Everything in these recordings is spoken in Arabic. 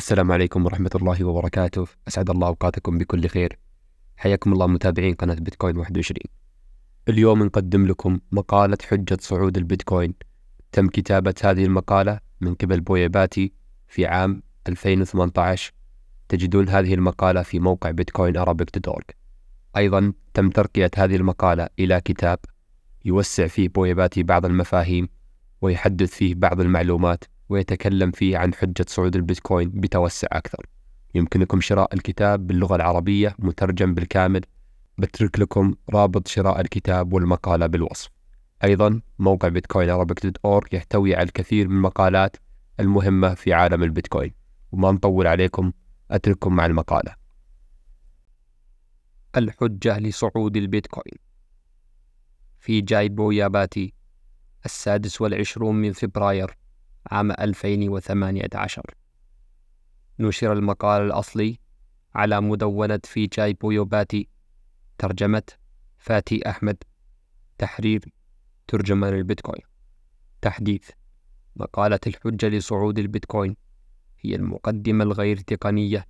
السلام عليكم ورحمة الله وبركاته. أسعد الله أوقاتكم بكل خير. حياكم الله متابعين قناة بيتكوين 21 اليوم نقدم لكم مقالة حجة صعود البيتكوين. تم كتابة هذه المقالة من قبل بويا باتي في عام 2018 تجدون هذه المقالة في موقع بيتكوين أرابيك دوت أيضا تم ترقية هذه المقالة إلى كتاب يوسع فيه بويا باتي بعض المفاهيم ويحدث فيه بعض المعلومات. ويتكلم فيه عن حجة صعود البيتكوين بتوسع أكثر. يمكنكم شراء الكتاب باللغة العربية مترجم بالكامل. بترك لكم رابط شراء الكتاب والمقالة بالوصف. أيضا موقع بيتكوين عربيك دوت أورg يحتوي على الكثير من المقالات المهمة في عالم البيتكوين. وما نطول عليكم أترككم مع المقالة. الحجة لصعود البيتكوين. في جاي بوياباتي السادس والعشرون من فبراير. عام 2018 نشر المقال الأصلي على مدونة في جاي بويوباتي ترجمة فاتي أحمد. تحرير ترجمان البيتكوين. تحديث مقالة الحجة لصعود البيتكوين هي المقدمة الغير تقنية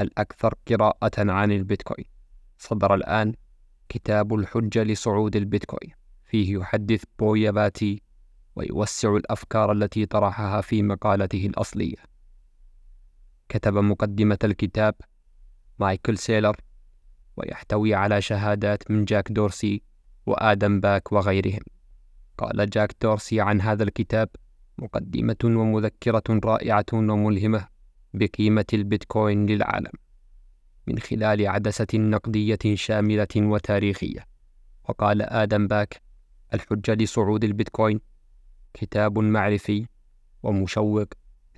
الأكثر قراءة عن البيتكوين. صدر الآن كتاب الحجة لصعود البيتكوين. فيه يحدث بوياباتي ويوسع الأفكار التي طرحها في مقالته الأصلية. كتب مقدمة الكتاب مايكل سيلر ويحتوي على شهادات من جاك دورسي وآدم باك وغيرهم. قال جاك دورسي عن هذا الكتاب مقدمة ومذكرة رائعة وملهمة بقيمة البيتكوين للعالم من خلال عدسة نقدية شاملة وتاريخية. وقال آدم باك: الحجة لصعود البيتكوين كتاب معرفي ومشوق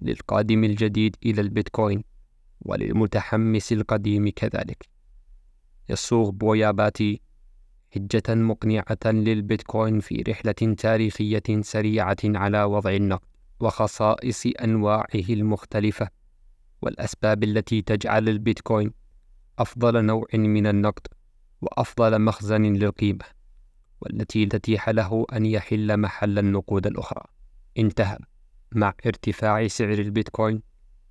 للقادم الجديد إلى البيتكوين وللمتحمس القديم كذلك. يصوغ بوياباتي حجة مقنعة للبيتكوين في رحلة تاريخية سريعة على وضع النقد وخصائص أنواعه المختلفة والأسباب التي تجعل البيتكوين أفضل نوع من النقد وأفضل مخزن للقيمة. والتي تتيح له أن يحل محل النقود الأخرى. انتهى. مع ارتفاع سعر البيتكوين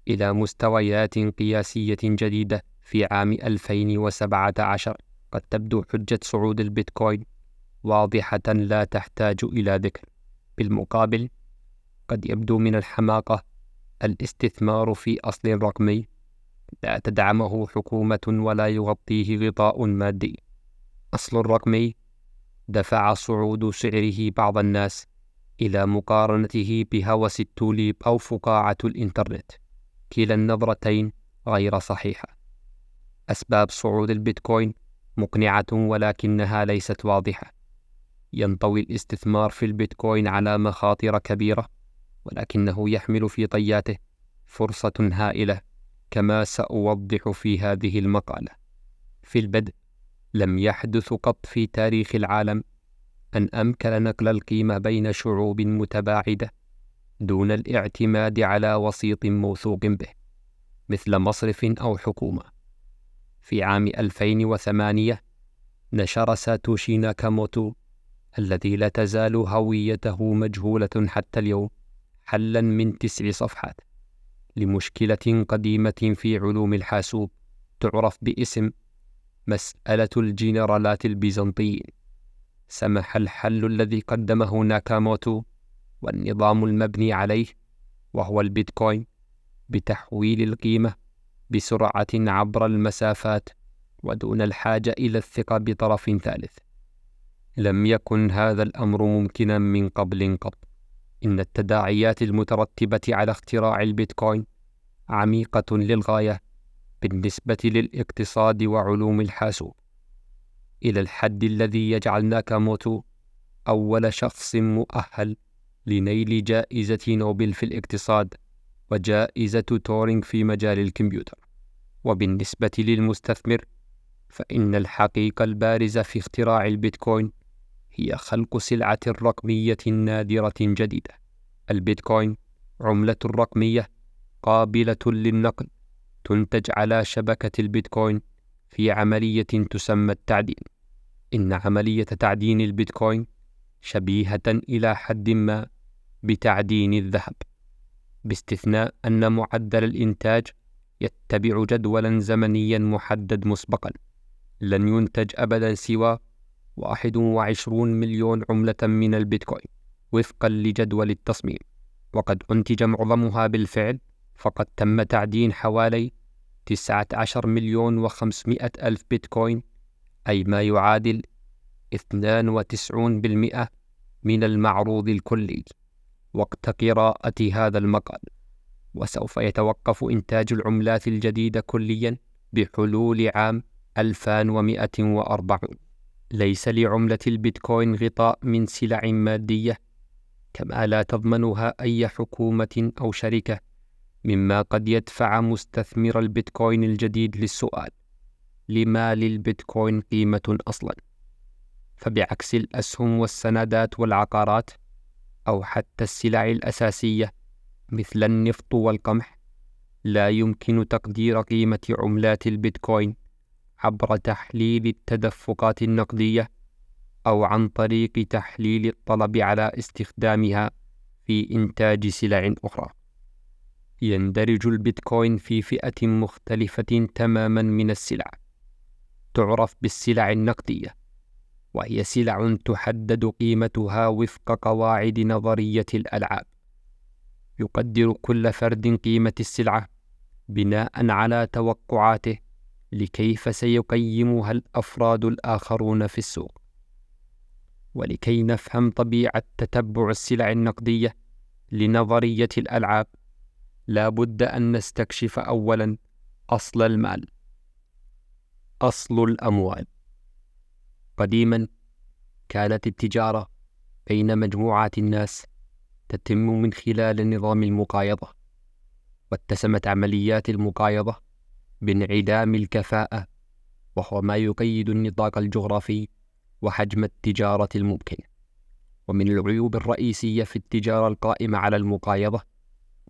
إلى مستويات قياسية جديدة في عام 2017 قد تبدو حجة صعود البيتكوين واضحة لا تحتاج إلى ذكر. بالمقابل قد يبدو من الحماقة الاستثمار في أصل رقمي لا تدعمه حكومة ولا يغطيه غطاء مادي. أصل رقمي دفع صعود سعره بعض الناس إلى مقارنته بهوس التوليب أو فقاعة الإنترنت. كلا النظرتين غير صحيحة. أسباب صعود البيتكوين مقنعة ولكنها ليست واضحة. ينطوي الاستثمار في البيتكوين على مخاطر كبيرة ولكنه يحمل في طياته فرصة هائلة كما سأوضح في هذه المقالة. في البدء لم يحدث قط في تاريخ العالم أن أمكن نقل القيمة بين شعوب متباعدة دون الاعتماد على وسيط موثوق به مثل مصرف أو حكومة. في عام 2008 نشر ساتوشي ناكاموتو الذي لا تزال هويته مجهولة حتى اليوم حلا من تسع صفحات لمشكلة قديمة في علوم الحاسوب تعرف باسم مسألة الجنرالات البيزنطيين سمح الحل الذي قدمه ناكاموتو والنظام المبني عليه وهو البيتكوين بتحويل القيمة بسرعة عبر المسافات ودون الحاجة إلى الثقة بطرف ثالث. لم يكن هذا الأمر ممكنا من قبل قط. إن التداعيات المترتبة على اختراع البيتكوين عميقة للغاية بالنسبة للاقتصاد وعلوم الحاسوب. إلى الحد الذي يجعل ناكاموتو أول شخص مؤهل لنيل جائزة نوبل في الاقتصاد وجائزة تورينغ في مجال الكمبيوتر. وبالنسبة للمستثمر فإن الحقيقة البارزة في اختراع البيتكوين هي خلق سلعة رقمية نادرة جديدة. البيتكوين عملة رقمية قابلة للنقل. تنتج على شبكة البيتكوين في عملية تسمى التعدين. إن عملية تعدين البيتكوين شبيهة إلى حد ما بتعدين الذهب. باستثناء أن معدل الإنتاج يتبع جدولا زمنيا محدد مسبقا لن ينتج أبدا سوى 21 مليون عملة من البيتكوين وفقا لجدول التصميم وقد أنتج معظمها بالفعل فقد تم تعدين حوالي 19 مليون وخمسمائة ألف بيتكوين أي ما يعادل 92% من المعروض الكلي. وقت قراءة هذا المقال وسوف يتوقف إنتاج العملات الجديدة كليا بحلول عام 2140 ليس لعملة البيتكوين غطاء من سلع مادية كما لا تضمنها أي حكومة أو شركة مما قد يدفع مستثمر البيتكوين الجديد للسؤال لما للبيتكوين قيمة أصلا فبعكس الأسهم والسندات والعقارات أو حتى السلع الأساسية مثل النفط والقمح لا يمكن تقدير قيمة عملات البيتكوين عبر تحليل التدفقات النقدية أو عن طريق تحليل الطلب على استخدامها في إنتاج سلع أخرى. يندرج البيتكوين في فئة مختلفة تماما من السلع، تعرف بالسلع النقدية، وهي سلع تحدد قيمتها وفق قواعد نظرية الألعاب. يقدر كل فرد قيمة السلعة بناء على توقعاته لكيف سيقيمها الأفراد الآخرون في السوق ولكي نفهم طبيعة تتبع السلع النقدية لنظرية الألعاب لا بد أن نستكشف اولا أصل المال. أصل الأموال. قديما كانت التجارة بين مجموعات الناس تتم من خلال نظام المقايضة واتسمت عمليات المقايضة بانعدام الكفاءة وهو ما يقيد النطاق الجغرافي وحجم التجارة الممكن. ومن العيوب الرئيسية في التجارة القائمة على المقايضة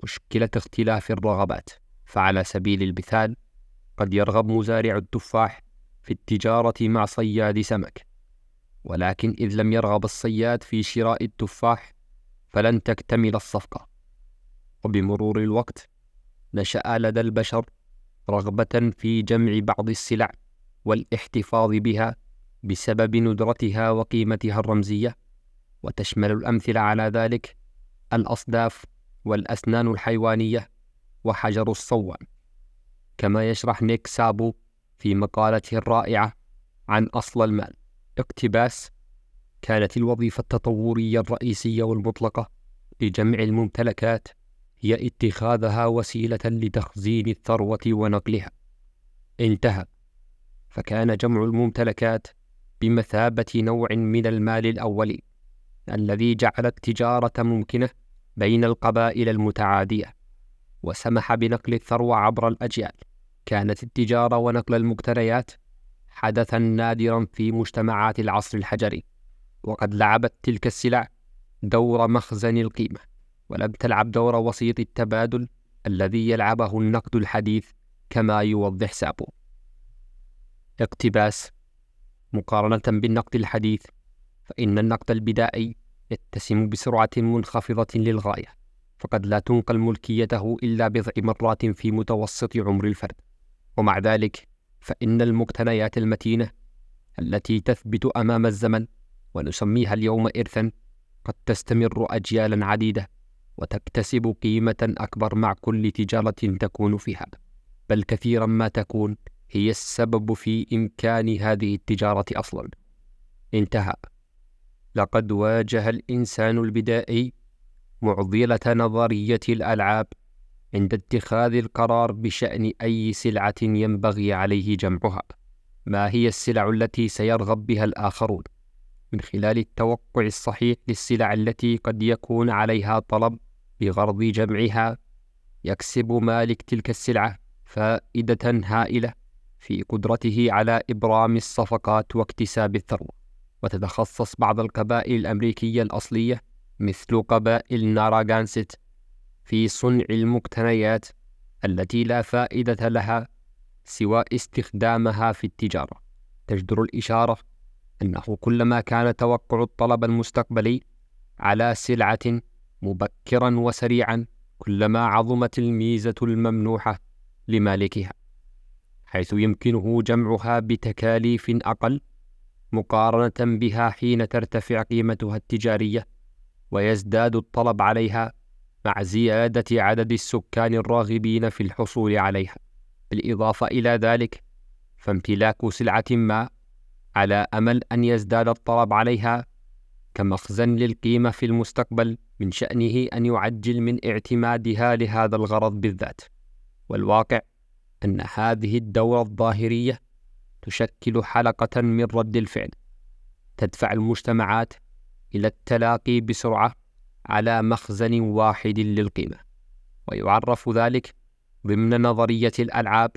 مشكلة اختلاف الرغبات فعلى سبيل المثال قد يرغب مزارع التفاح في التجارة مع صياد سمك. ولكن إذ لم يرغب الصياد في شراء التفاح فلن تكتمل الصفقة. وبمرور الوقت نشأ لدى البشر رغبة في جمع بعض السلع والاحتفاظ بها بسبب ندرتها وقيمتها الرمزية وتشمل الأمثلة على ذلك الأصداف والأسنان الحيوانية وحجر الصوان كما يشرح نيك سابو في مقالته الرائعة عن أصل المال اقتباس كانت الوظيفة التطورية الرئيسية والمطلقة لجمع الممتلكات هي اتخاذها وسيلة لتخزين الثروة ونقلها. انتهى. فكان جمع الممتلكات بمثابة نوع من المال الأولي الذي جعل التجارة ممكنة بين القبائل المتعادية، وسمح بنقل الثروة عبر الأجيال. كانت التجارة ونقل المقتنيات حدثا نادرا في مجتمعات العصر الحجري، وقد لعبت تلك السلع دور مخزن القيمة. ولم تلعب دور وسيط التبادل الذي يلعبه النقد الحديث كما يوضح سابو اقتباس مقارنة بالنقد الحديث فإن النقد البدائي يتسم بسرعة منخفضة للغاية فقد لا تنقل ملكيته إلا بضع مرات في متوسط عمر الفرد. ومع ذلك فإن المقتنيات المتينة التي تثبت أمام الزمن ونسميها اليوم إرثا قد تستمر أجيالا عديدة وتكتسب قيمة أكبر مع كل تجارة تكون فيها. بل كثيرا ما تكون هي السبب في إمكان هذه التجارة أصلا. انتهى. لقد واجه الإنسان البدائي معضلة نظرية الألعاب عند اتخاذ القرار بشأن أي سلعة ينبغي عليه جمعها. ما هي السلع التي سيرغب بها الآخرون؟ من خلال التوقع الصحيح للسلع التي قد يكون عليها طلب بغرض جمعها يكسب مالك تلك السلعة فائدة هائلة في قدرته على إبرام الصفقات واكتساب الثروة. وتتخصص بعض القبائل الأمريكية الأصلية مثل قبائل ناراغانست في صنع المقتنيات التي لا فائدة لها سوى استخدامها في التجارة. تجدر الإشارة أنه كلما كان توقع الطلب المستقبلي على سلعة مبكرا وسريعا كلما عظمت الميزة الممنوحة لمالكها حيث يمكنه جمعها بتكاليف أقل مقارنة بها حين ترتفع قيمتها التجارية ويزداد الطلب عليها مع زيادة عدد السكان الراغبين في الحصول عليها. بالإضافة إلى ذلك فامتلاك سلعة ما على أمل أن يزداد الطلب عليها كمخزن للقيمة في المستقبل من شأنه أن يعجل من اعتمادها لهذا الغرض بالذات. والواقع أن هذه الدورة الظاهرية تشكل حلقة من رد الفعل. تدفع المجتمعات إلى التلاقي بسرعة على مخزن واحد للقيمة. ويعرف ذلك ضمن نظرية الألعاب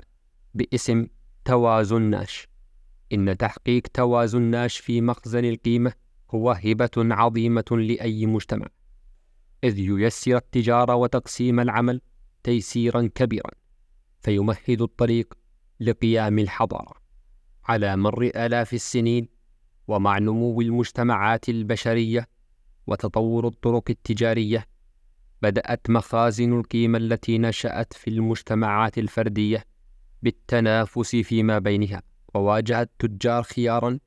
باسم توازن ناش. إن تحقيق توازن ناش في مخزن القيمة هو هبة عظيمة لأي مجتمع. إذ ييسر التجارة وتقسيم العمل تيسيرا كبيرا فيمهد الطريق لقيام الحضارة. على مر آلاف السنين ومع نمو المجتمعات البشرية وتطور الطرق التجارية بدأت مخازن القيمة التي نشأت في المجتمعات الفردية بالتنافس فيما بينها وواجه التجار خيارا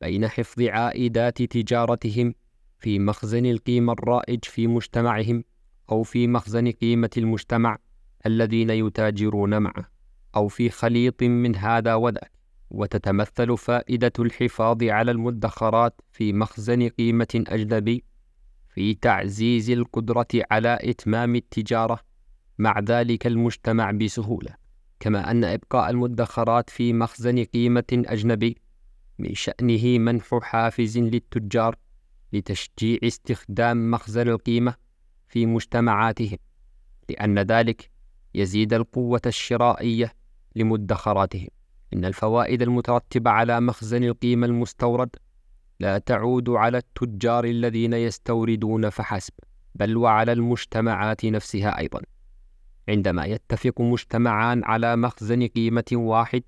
بين حفظ عائدات تجارتهم في مخزن القيمة الرائج في مجتمعهم أو في مخزن قيمة المجتمع الذين يتاجرون معه أو في خليط من هذا وذاك. وتتمثل فائدة الحفاظ على المدخرات في مخزن قيمة أجنبي في تعزيز القدرة على إتمام التجارة مع ذلك المجتمع بسهولة كما أن إبقاء المدخرات في مخزن قيمة أجنبي من شأنه منح حافز للتجار لتشجيع استخدام مخزن القيمة في مجتمعاتهم لأن ذلك يزيد القوة الشرائية لمدخراتهم. إن الفوائد المترتبة على مخزن القيمة المستورد لا تعود على التجار الذين يستوردون فحسب بل وعلى المجتمعات نفسها أيضا. عندما يتفق مجتمعان على مخزن قيمة واحد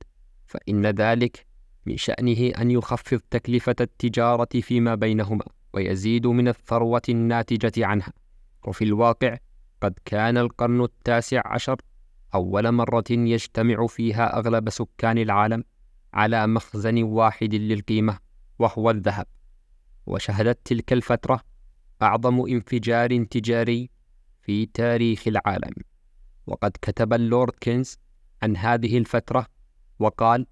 فإن ذلك من شأنه أن يخفض تكلفة التجارة فيما بينهما ويزيد من الثروة الناتجة عنها. وفي الواقع قد كان القرن التاسع عشر أول مرة يجتمع فيها أغلب سكان العالم على مخزن واحد للقيمة وهو الذهب. وشهدت تلك الفترة أعظم انفجار تجاري في تاريخ العالم. وقد كتب اللورد كينز عن هذه الفترة وقال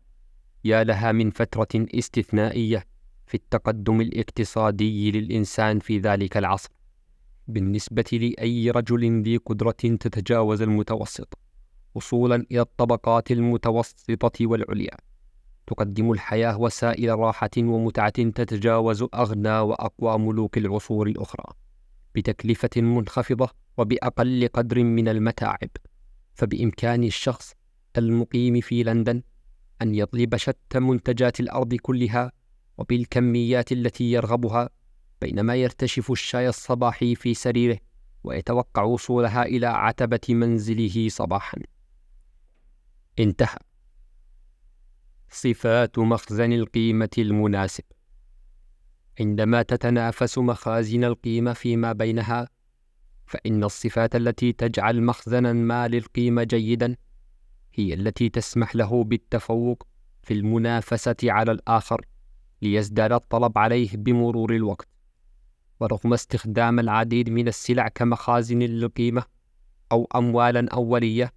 يا لها من فترة استثنائية في التقدم الاقتصادي للإنسان في ذلك العصر بالنسبة لأي رجل ذي قدرة تتجاوز المتوسط. وصولا إلى الطبقات المتوسطة والعليا. تقدم الحياة وسائل راحة ومتعة تتجاوز أغنى وأقوى ملوك العصور الأخرى بتكلفة منخفضة وبأقل قدر من المتاعب. فبإمكان الشخص المقيم في لندن أن يطلب شتى منتجات الأرض كلها وبالكميات التي يرغبها بينما يرتشف الشاي الصباحي في سريره ويتوقع وصولها إلى عتبة منزله صباحا. انتهى. صفات مخزن القيمة المناسب. عندما تتنافس مخازن القيمة فيما بينها فإن الصفات التي تجعل مخزنا ما للقيمة جيدا هي التي تسمح له بالتفوق في المنافسة على الآخر ليزداد الطلب عليه بمرور الوقت. ورغم استخدام العديد من السلع كمخازن للقيمة أو أموالا أولية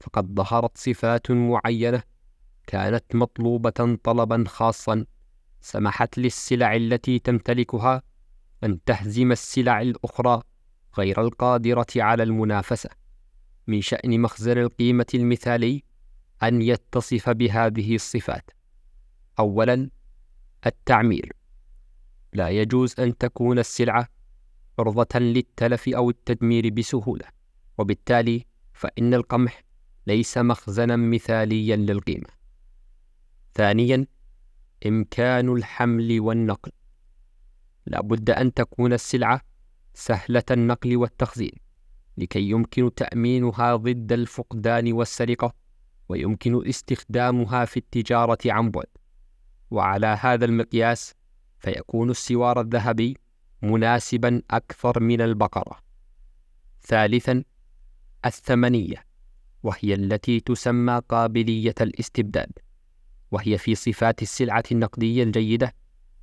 فقد ظهرت صفات معينة كانت مطلوبة طلبا خاصا سمحت للسلع التي تمتلكها أن تهزم السلع الأخرى غير القادرة على المنافسة. من شأن مخزن القيمة المثالي أن يتصف بهذه الصفات. أولا التعمير. لا يجوز أن تكون السلعة عرضة للتلف أو التدمير بسهولة وبالتالي فإن القمح ليس مخزنا مثاليا للقيمة. ثانيا إمكان الحمل والنقل. لا بد أن تكون السلعة سهلة النقل والتخزين لكي يمكن تأمينها ضد الفقدان والسرقة ويمكن استخدامها في التجارة عن بعد. وعلى هذا المقياس فيكون السوار الذهبي مناسبا أكثر من البقرة. ثالثا الثمنية. وهي التي تسمى قابلية الاستبدال وهي في صفات السلعة النقدية الجيدة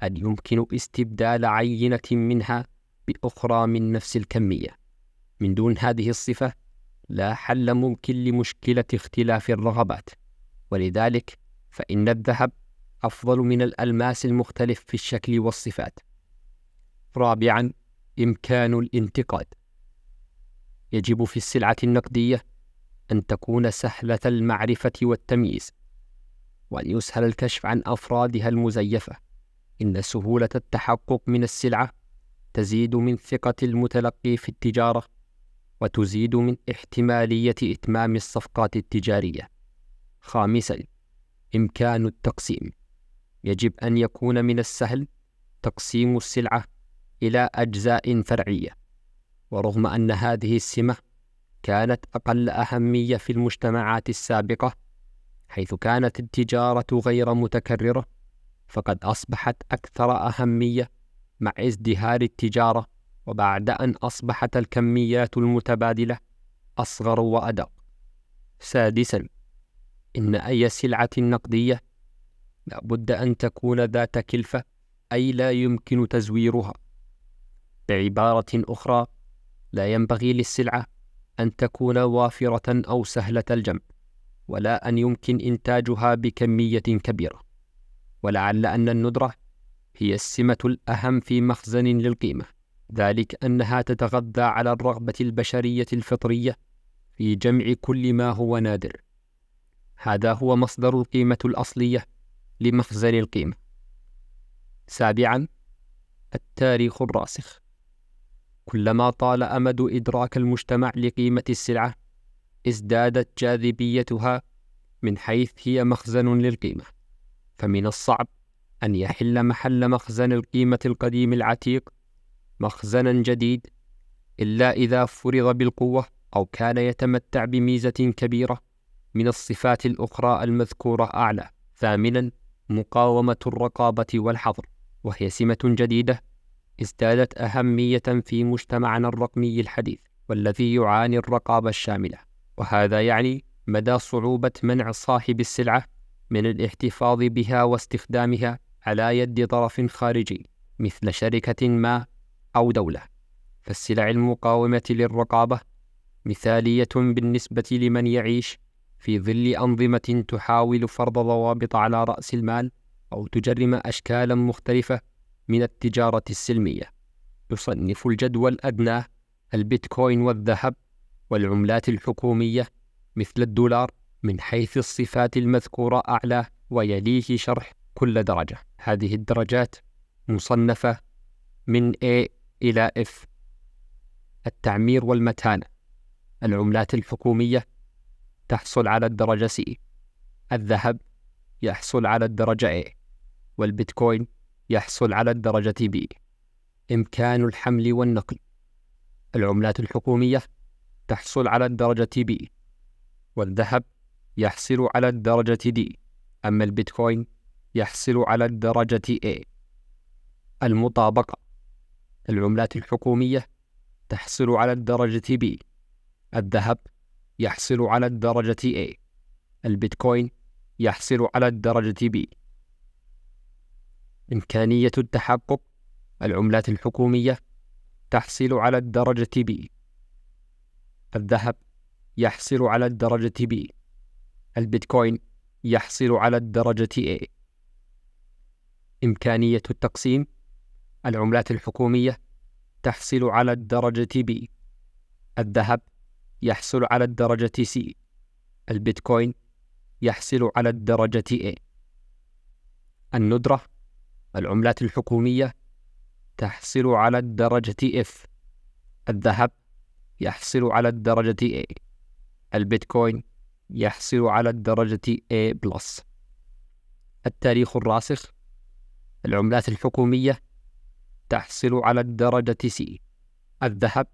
أن يمكن استبدال عينة منها بأخرى من نفس الكمية. من دون هذه الصفة لا حل ممكن لمشكلة اختلاف الرغبات ولذلك فإن الذهب أفضل من الألماس المختلف في الشكل والصفات. رابعا إمكان الانتقاد. يجب في السلعة النقدية أن تكون سهلة المعرفة والتمييز وأن يسهل الكشف عن أفرادها المزيفة إن سهولة التحقق من السلعة تزيد من ثقة المتلقي في التجارة وتزيد من احتمالية إتمام الصفقات التجارية. خامساً: إمكان التقسيم. يجب أن يكون من السهل تقسيم السلعة إلى أجزاء فرعية، ورغم أن هذه السمة كانت أقل أهمية في المجتمعات السابقة، حيث كانت التجارة غير متكررة، فقد أصبحت أكثر أهمية مع ازدهار التجارة وبعد أن أصبحت الكميات المتبادلة أصغر وأدق. سادسا إن أي سلعة نقدية لابد أن تكون ذات كلفة أي لا يمكن تزويرها. بعبارة أخرى لا ينبغي للسلعة أن تكون وافرة أو سهلة الجمع ولا أن يمكن إنتاجها بكمية كبيرة ولعل أن الندرة هي السمة الأهم في مخزن للقيمة. ذلك أنها تتغذى على الرغبة البشرية الفطرية في جمع كل ما هو نادر. هذا هو مصدر القيمة الأصلية لمخزن القيمة. سابعا التاريخ الراسخ. كلما طال أمد إدراك المجتمع لقيمة السلعة ازدادت جاذبيتها من حيث هي مخزن للقيمة. فمن الصعب أن يحل محل مخزن القيمة القديم العتيق مخزنا جديد إلا إذا فرض بالقوة أو كان يتمتع بميزة كبيرة من الصفات الأخرى المذكورة أعلى. ثامنا مقاومة الرقابة والحظر وهي سمة جديدة ازدادت أهمية في مجتمعنا الرقمي الحديث والذي يعاني الرقابة الشاملة وهذا يعني مدى صعوبة منع صاحب السلعة من الاحتفاظ بها واستخدامها على يد طرف خارجي مثل شركة ما أو دولة. فالسلع المقاومة للرقابة مثالية بالنسبة لمن يعيش في ظل أنظمة تحاول فرض ضوابط على رأس المال أو تجرم أشكالا مختلفة من التجارة السلمية. يصنف الجدول الأدنى البيتكوين والذهب والعملات الحكومية مثل الدولار من حيث الصفات المذكورة أعلى ويليه شرح كل درجة. هذه الدرجات مصنفة من A إلى F. التعمير والمتانة العملات الحكومية تحصل على الدرجة C. الذهب يحصل على الدرجة A. والبيتكوين يحصل على الدرجة B إمكان الحمل والنقل. العملات الحكومية تحصل على الدرجة B والذهب يحصل على الدرجة D أما البيتكوين يحصل على الدرجة A. المطابقة. العملات الحكومية تحصل على الدرجة B الذهب يحصل على الدرجة A. البيتكوين يحصل على الدرجة B إمكانية التحقق العملات الحكومية تحصل على الدرجة B الذهب يحصل على الدرجة B البيتكوين يحصل على الدرجة A إمكانية التقسيم العملات الحكومية تحصل على الدرجة B الذهب يحصل على الدرجة C البيتكوين يحصل على الدرجة A الندرة العملات الحكومية تحصل على الدرجة F. الذهب يحصل على الدرجة A. البيتكوين يحصل على الدرجة A+. التاريخ الراسخ. العملات الحكومية تحصل على الدرجة C. الذهب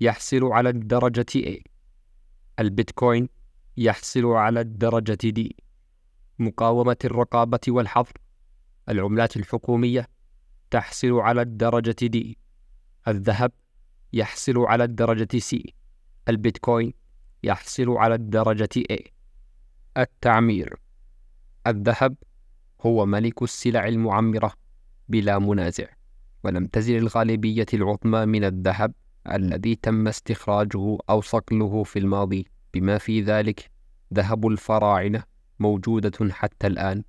يحصل على الدرجة A. البيتكوين يحصل على الدرجة D. مقاومة الرقابة والحظر. العملات الحكومية تحصل على الدرجة D الذهب يحصل على الدرجة C البيتكوين يحصل على الدرجة A. التعمير. الذهب هو ملك السلع المعمرة بلا منازع ولم تزل الغالبية العظمى من الذهب الذي تم استخراجه أو صقله في الماضي. بما في ذلك ذهب الفراعنة موجودة حتى الآن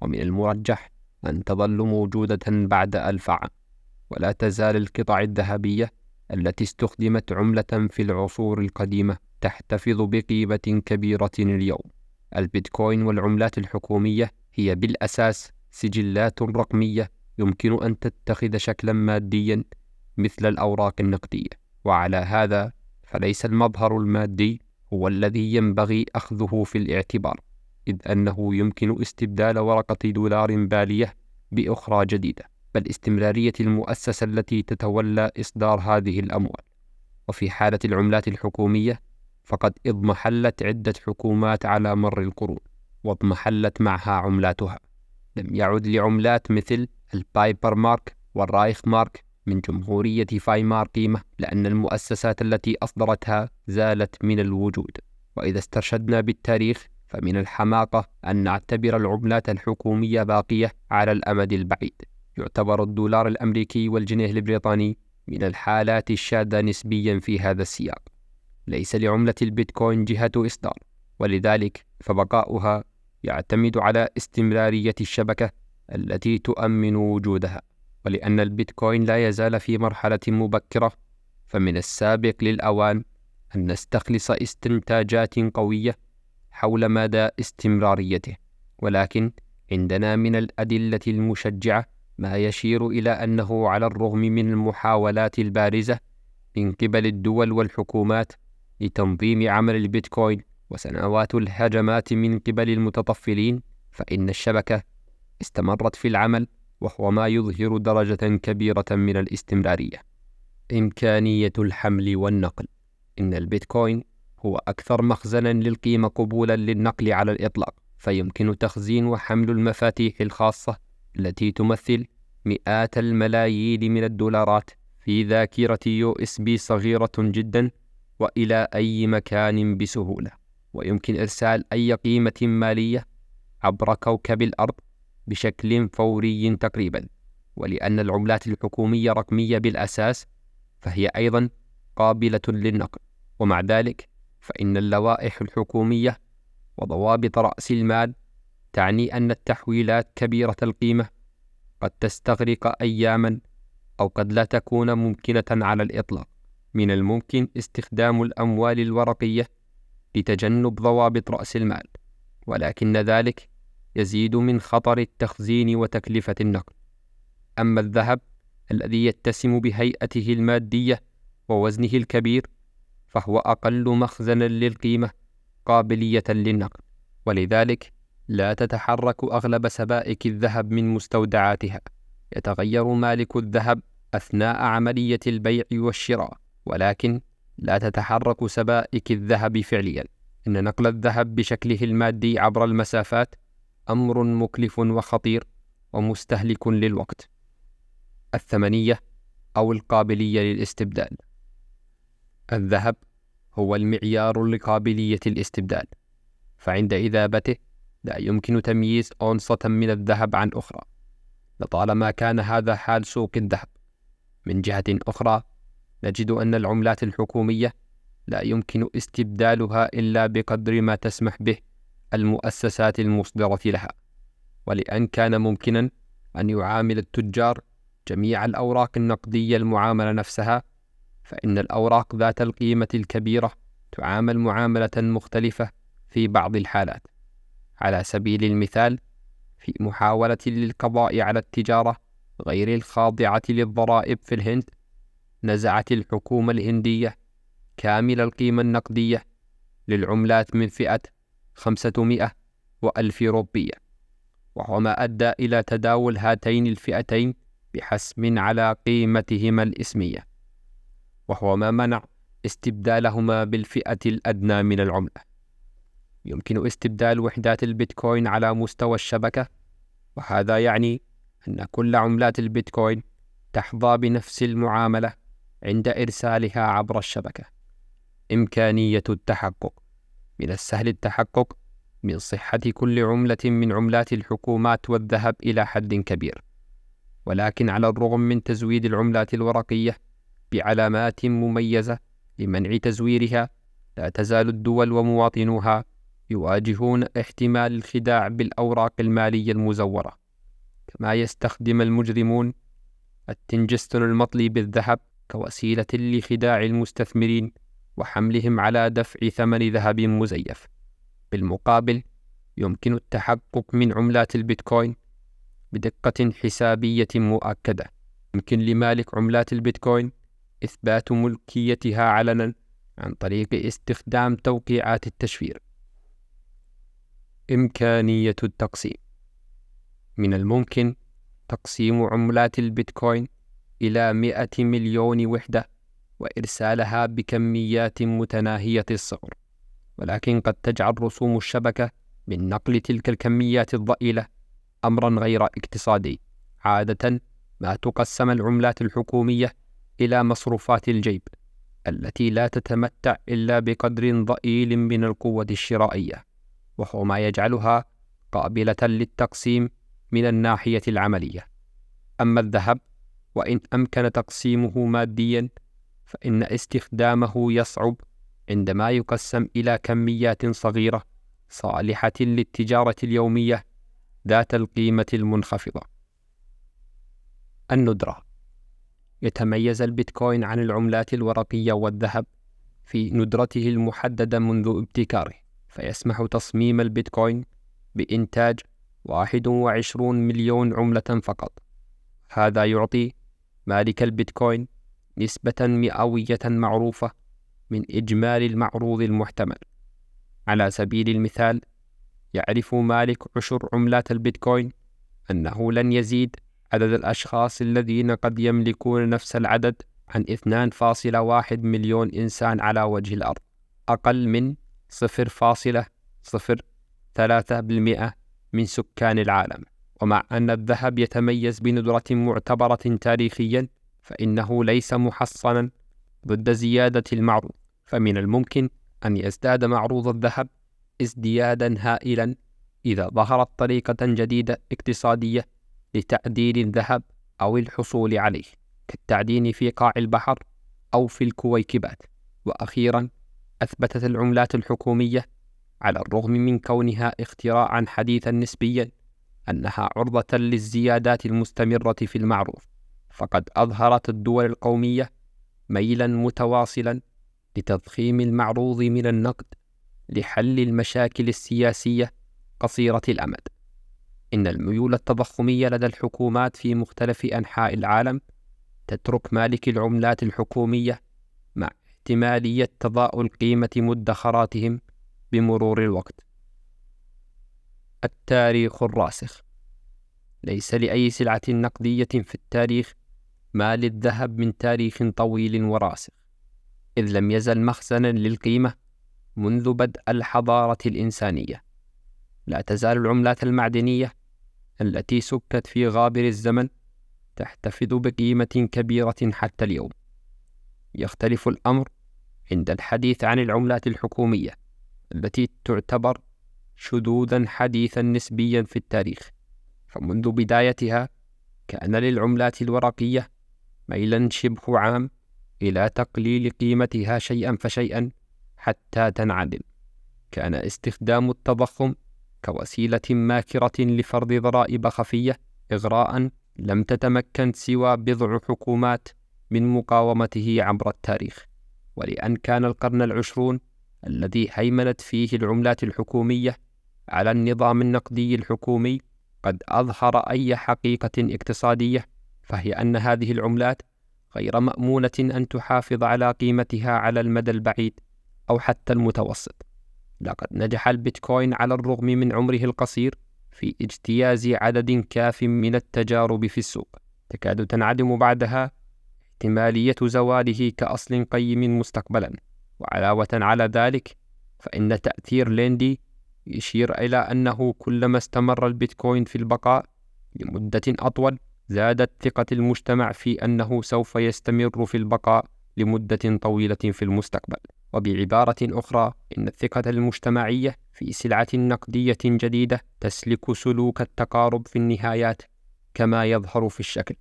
ومن المرجح أن تظل موجودة بعد ألف عام ولا تزال القطع الذهبية التي استخدمت عملة في العصور القديمة تحتفظ بقيمة كبيرة اليوم. البيتكوين والعملات الحكومية هي بالأساس سجلات رقمية يمكن أن تتخذ شكلا ماديا مثل الأوراق النقدية. وعلى هذا فليس المظهر المادي هو الذي ينبغي أخذه في الاعتبار. إذ أنه يمكن استبدال ورقة دولار بالية بأخرى جديدة بل استمرارية المؤسسة التي تتولى إصدار هذه الأموال. وفي حالة العملات الحكومية فقد اضمحلت عدة حكومات على مر القرون واضمحلت معها عملاتها. لم يعد لعملات مثل البابير مارك والرايخ مارك من جمهورية فايمار قيمة لأن المؤسسات التي أصدرتها زالت من الوجود. وإذا استرشدنا بالتاريخ فمن الحماقة أن نعتبر العملات الحكومية باقية على الأمد البعيد. يعتبر الدولار الأمريكي والجنيه البريطاني من الحالات الشاذة نسبيا في هذا السياق. ليس لعملة البيتكوين جهة إصدار ولذلك فبقاؤها يعتمد على استمرارية الشبكة التي تؤمن وجودها. ولأن البيتكوين لا يزال في مرحلة مبكرة فمن السابق للأوان أن نستخلص استنتاجات قوية حول مدى استمراريته ولكن عندنا من الأدلة المشجعة ما يشير إلى أنه على الرغم من المحاولات البارزة من قبل الدول والحكومات لتنظيم عمل البيتكوين وسنوات الهجمات من قبل المتطفلين فإن الشبكة استمرت في العمل وهو ما يظهر درجة كبيرة من الاستمرارية. إمكانية الحمل والنقل إن البيتكوين هو أكثر مخزنا للقيمة قبولا للنقل على الإطلاق فيمكن تخزين وحمل المفاتيح الخاصة التي تمثل مئات الملايين من الدولارات في ذاكرة USB صغيرة جدا وإلى أي مكان بسهولة. ويمكن إرسال أي قيمة مالية عبر كوكب الأرض بشكل فوري تقريبا. ولأن العملات الحكومية رقمية بالأساس فهي أيضا قابلة للنقل. ومع ذلك فإن اللوائح الحكومية وضوابط رأس المال تعني أن التحويلات كبيرة القيمة. قد تستغرق أياما أو قد لا تكون ممكنة على الإطلاق. من الممكن استخدام الأموال الورقية لتجنب ضوابط رأس المال ولكن ذلك يزيد من خطر التخزين وتكلفة النقل أما الذهب الذي يتسم بهيئته المادية ووزنه الكبير فهو أقل مخزنا للقيمة قابلية للنقل ولذلك لا تتحرك أغلب سبائك الذهب من مستودعاتها. يتغير مالك الذهب أثناء عملية البيع والشراء ولكن لا تتحرك سبائك الذهب فعليا. إن نقل الذهب بشكله المادي عبر المسافات أمر مكلف وخطير ومستهلك للوقت. الثمنية أو القابلية للاستبدال. الذهب هو المعيار لقابلية الاستبدال فعند إذابته لا يمكن تمييز أونصة من الذهب عن أخرى لطالما كان هذا حال سوق الذهب. من جهة أخرى نجد أن العملات الحكومية لا يمكن استبدالها إلا بقدر ما تسمح به المؤسسات المصدرة لها ولأن كان ممكنا أن يعامل التجار جميع الأوراق النقدية المعاملة نفسها فإن الأوراق ذات القيمة الكبيرة تعامل معاملة مختلفة في بعض الحالات. على سبيل المثال في محاولة للقضاء على التجارة غير الخاضعة للضرائب في الهند نزعت الحكومة الهندية كامل القيمة النقدية للعملات من فئة خمسة وألف روبية. وهو ما أدى إلى تداول هاتين الفئتين بحسم على قيمتهما الإسمية. وهو ما منع استبدالهما بالفئة الأدنى من العملة. يمكن استبدال وحدات البيتكوين على مستوى الشبكة وهذا يعني أن كل عملات البيتكوين تحظى بنفس المعاملة عند إرسالها عبر الشبكة. إمكانية التحقق. من السهل التحقق من صحة كل عملة من عملات الحكومات والذهب إلى حد كبير. ولكن على الرغم من تزويد العملات الورقية بعلامات مميزة لمنع تزويرها. لا تزال الدول ومواطنوها يواجهون احتمال الخداع بالأوراق المالية المزورة. كما يستخدم المجرمون التنجستن المطلي بالذهب كوسيلة لخداع المستثمرين وحملهم على دفع ثمن ذهب مزيف. بالمقابل يمكن التحقق من عملات البيتكوين بدقة حسابية مؤكدة. يمكن لمالك عملات البيتكوين إثبات ملكيتها علنا عن طريق استخدام توقيعات التشفير. إمكانية التقسيم. من الممكن تقسيم عملات البيتكوين إلى مئة مليون وحدة وإرسالها بكميات متناهية الصغر. ولكن قد تجعل رسوم الشبكة من نقل تلك الكميات الضئيلة أمرا غير اقتصادي عادة ما تقسم العملات الحكومية إلى مصروفات الجيب التي لا تتمتع إلا بقدر ضئيل من القوة الشرائية وهو ما يجعلها قابلة للتقسيم من الناحية العملية أما الذهب وإن أمكن تقسيمه ماديا فإن استخدامه يصعب عندما يقسم إلى كميات صغيرة صالحة للتجارة اليومية ذات القيمة المنخفضة. الندرة يتميز البيتكوين عن العملات الورقية والذهب في ندرته المحددة منذ ابتكاره، فيسمح تصميم البيتكوين بإنتاج 21 مليون عملة فقط. هذا يعطي مالك البيتكوين نسبة مئوية معروفة من إجمالي المعروض المحتمل على سبيل المثال يعرف مالك عشر عملات البيتكوين أنه لن يزيد عدد الأشخاص الذين قد يملكون نفس العدد عن 2.1 مليون إنسان على وجه الأرض. أقل من 0.03% من سكان العالم. ومع أن الذهب يتميز بندرة معتبرة تاريخيا فإنه ليس محصنا ضد زيادة المعروض. فمن الممكن أن يزداد معروض الذهب ازديادا هائلا إذا ظهرت طريقة جديدة اقتصادية لتعدين الذهب أو الحصول عليه كالتعدين في قاع البحر أو في الكويكبات وأخيرا أثبتت العملات الحكومية على الرغم من كونها اختراعا حديثا نسبيا أنها عرضة للزيادات المستمرة في المعروض فقد أظهرت الدول القومية ميلا متواصلا لتضخيم المعروض من النقد لحل المشاكل السياسية قصيرة الأمد. إن الميول التضخمية لدى الحكومات في مختلف أنحاء العالم تترك مالك العملات الحكومية مع احتمالية تضاؤل قيمة مدخراتهم بمرور الوقت. التاريخ الراسخ ليس لأي سلعة نقدية في التاريخ ما للذهب من تاريخ طويل وراسخ إذ لم يزل مخزنا للقيمة منذ بدء الحضارة الإنسانية لا تزال العملات المعدنية التي سكت في غابر الزمن تحتفظ بقيمة كبيرة حتى اليوم. يختلف الأمر عند الحديث عن العملات الحكومية التي تعتبر شذوذا حديثا نسبيا في التاريخ. فمنذ بدايتها كان للعملات الورقية ميلا شبه عام إلى تقليل قيمتها شيئا فشيئا حتى تنعدم. كان استخدام التضخم كوسيلة ماكرة لفرض ضرائب خفية إغراء لم تتمكن سوى بضع حكومات من مقاومته عبر التاريخ ولأن كان القرن العشرون الذي هيمنت فيه العملات الحكومية على النظام النقدي الحكومي قد أظهر أي حقيقة اقتصادية فهي أن هذه العملات غير مأمونة أن تحافظ على قيمتها على المدى البعيد أو حتى المتوسط. لقد نجح البيتكوين على الرغم من عمره القصير في اجتياز عدد كاف من التجارب في السوق، تكاد تنعدم بعدها احتمالية زواله كأصل قيم مستقبلا. وعلاوة على ذلك فإن تأثير ليندي يشير إلى أنه كلما استمر البيتكوين في البقاء لمدة أطول زادت ثقة المجتمع في أنه سوف يستمر في البقاء لمدة طويلة في المستقبل وبعبارة أخرى إن الثقة المجتمعية في سلعة نقدية جديدة تسلك سلوك التقارب في النهايات كما يظهر في الشكل.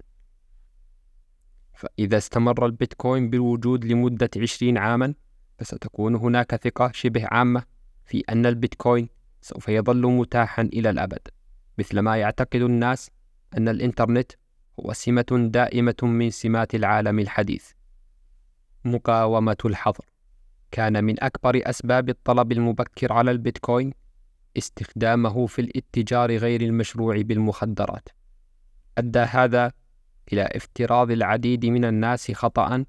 فإذا استمر البيتكوين بالوجود لمدة عشرين عاما فستكون هناك ثقة شبه عامة في أن البيتكوين سوف يظل متاحا إلى الأبد. مثلما يعتقد الناس أن الإنترنت هو سمة دائمة من سمات العالم الحديث. مقاومة الحظر. كان من أكبر أسباب الطلب المبكر على البيتكوين استخدامه في الاتجار غير المشروع بالمخدرات. أدى هذا إلى افتراض العديد من الناس خطأ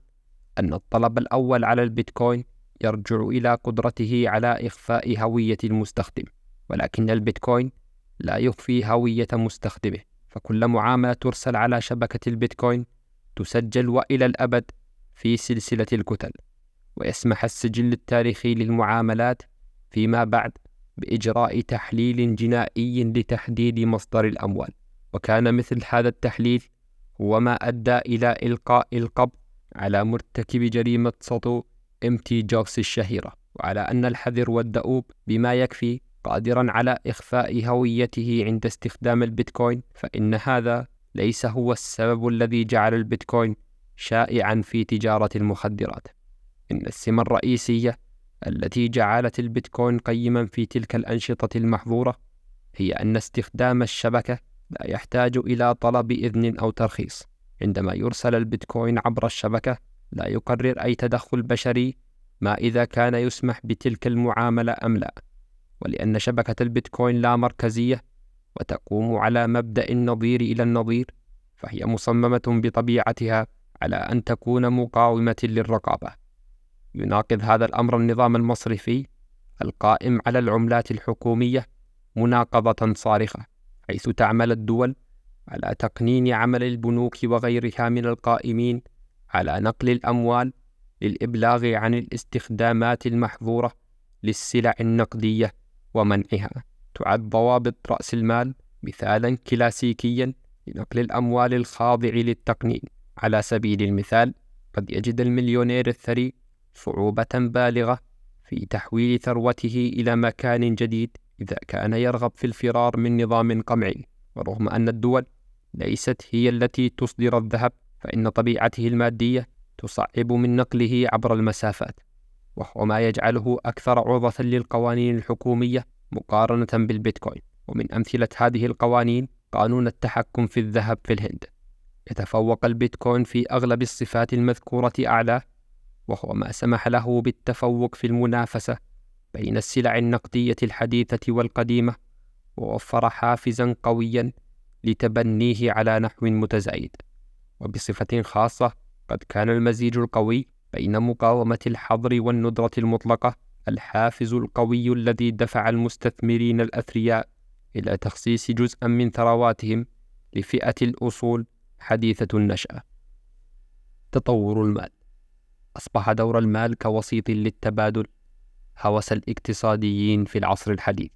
أن الطلب الأول على البيتكوين يرجع إلى قدرته على إخفاء هوية المستخدم ولكن البيتكوين لا يخفي هوية مستخدمه. فكل معاملة ترسل على شبكة البيتكوين تسجل وإلى الأبد في سلسلة الكتل. ويسمح السجل التاريخي للمعاملات فيما بعد بإجراء تحليل جنائي لتحديد مصدر الأموال. وكان مثل هذا التحليل هو ما أدى إلى إلقاء القبض على مرتكب جريمة سطو إم تي جوكس الشهيرة وعلى أن الحذر والدؤوب بما يكفي قادرا على إخفاء هويته عند استخدام البيتكوين فإن هذا ليس هو السبب الذي جعل البيتكوين شائعا في تجارة المخدرات. إن السمة الرئيسية التي جعلت البيتكوين قيما في تلك الأنشطة المحظورة هي أن استخدام الشبكة لا يحتاج إلى طلب إذن أو ترخيص. عندما يرسل البيتكوين عبر الشبكة لا يقرر أي تدخل بشري ما إذا كان يسمح بتلك المعاملة أم لا. ولأن شبكة البيتكوين لا مركزية وتقوم على مبدأ النظير إلى النظير فهي مصممة بطبيعتها على أن تكون مقاومة للرقابة. يناقض هذا الأمر النظام المصرفي القائم على العملات الحكومية مناقضة صارخة حيث تعمل الدول على تقنين عمل البنوك وغيرها من القائمين على نقل الأموال للإبلاغ عن الاستخدامات المحظورة للسلع النقدية ومنعها. تعد ضوابط رأس المال مثالا كلاسيكيا لنقل الأموال الخاضع للتقنين. على سبيل المثال قد يجد المليونير الثري صعوبة بالغة في تحويل ثروته إلى مكان جديد إذا كان يرغب في الفرار من نظام قمعي. ورغم أن الدول ليست هي التي تصدر الذهب فإن طبيعته المادية تصعب من نقله عبر المسافات. وهو ما يجعله أكثر عرضة للقوانين الحكومية مقارنة بالبيتكوين. ومن أمثلة هذه القوانين قانون التحكم في الذهب في الهند. يتفوق البيتكوين في أغلب الصفات المذكورة أعلاه وهو ما سمح له بالتفوق في المنافسة بين السلع النقدية الحديثة والقديمة ووفر حافزا قويا لتبنيه على نحو متزايد وبصفة خاصة قد كان المزيج القوي بين مقاومة الحظر والندرة المطلقة الحافز القوي الذي دفع المستثمرين الأثرياء إلى تخصيص جزءا من ثرواتهم لفئة الأصول حديثة النشأة. تطور المال أصبح دور المال كوسيط للتبادل هوس الاقتصاديين في العصر الحديث.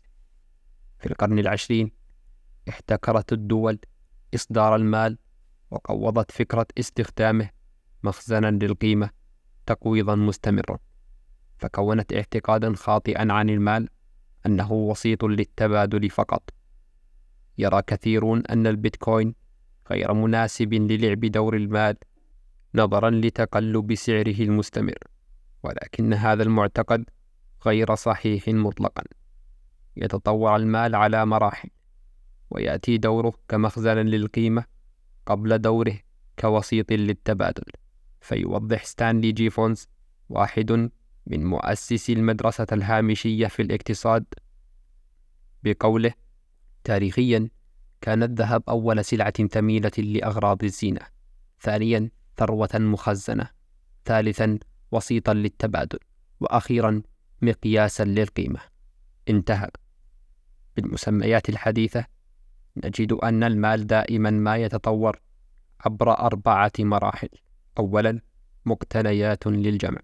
في القرن العشرين احتكرت الدول إصدار المال وقوضت فكرة استخدامه مخزنا للقيمة تقويضا مستمرا فكونت اعتقادا خاطئا عن المال أنه وسيط للتبادل فقط يرى كثيرون أن البيتكوين غير مناسب للعب دور المال نظرا لتقلب سعره المستمر ولكن هذا المعتقد غير صحيح مطلقا. يتطور المال على مراحل ويأتي دوره كمخزن للقيمة قبل دوره كوسيط للتبادل. فيوضح ستانلي جي فونز واحد من مؤسسي المدرسة الهامشية في الاقتصاد بقوله تاريخيا كان الذهب أول سلعة ثمينة لأغراض الزينة. ثانيا ثروة مخزنة ثالثا وسيطا للتبادل وأخيرا مقياسا للقيمة. انتهى. بالمسميات الحديثة نجد أن المال دائما ما يتطور عبر أربعة مراحل. أولا مقتنيات للجمع.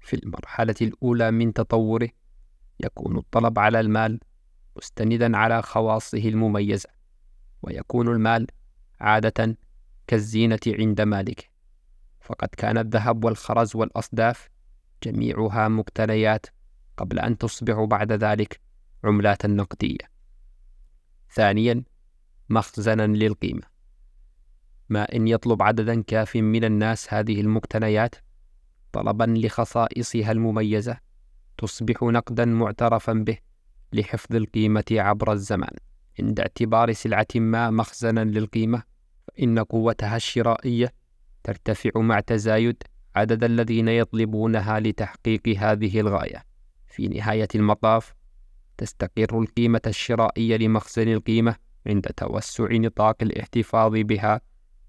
في المرحلة الأولى من تطوره يكون الطلب على المال مستندا على خواصه المميزة ويكون المال عادة كالزينة عند مالكه فقد كان الذهب والخرز والأصداف جميعها مقتنيات قبل أن تصبح بعد ذلك عملات نقدية. ثانيا مخزنا للقيمة ما إن يطلب عددا كاف من الناس هذه المقتنيات طلبا لخصائصها المميزة تصبح نقدا معترفا به لحفظ القيمة عبر الزمان عند اعتبار سلعة ما مخزنا للقيمة فإن قوتها الشرائية ترتفع مع تزايد عدد الذين يطلبونها لتحقيق هذه الغاية في نهاية المطاف تستقر القيمة الشرائية لمخزن القيمة عند توسع نطاق الاحتفاظ بها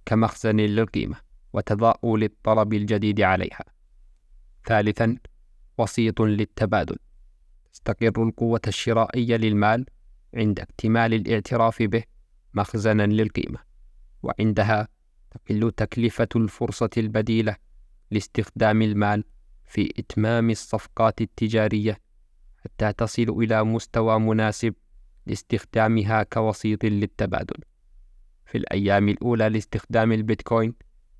كمخزن للقيمة وتضاؤل الطلب الجديد عليها. ثالثا وسيط للتبادل تستقر القوة الشرائية للمال عند اكتمال الاعتراف به مخزنا للقيمة وعندها تقل تكلفة الفرصة البديلة لاستخدام المال في إتمام الصفقات التجارية حتى تصل إلى مستوى مناسب لاستخدامها كوسيط للتبادل. في الأيام الأولى لاستخدام البيتكوين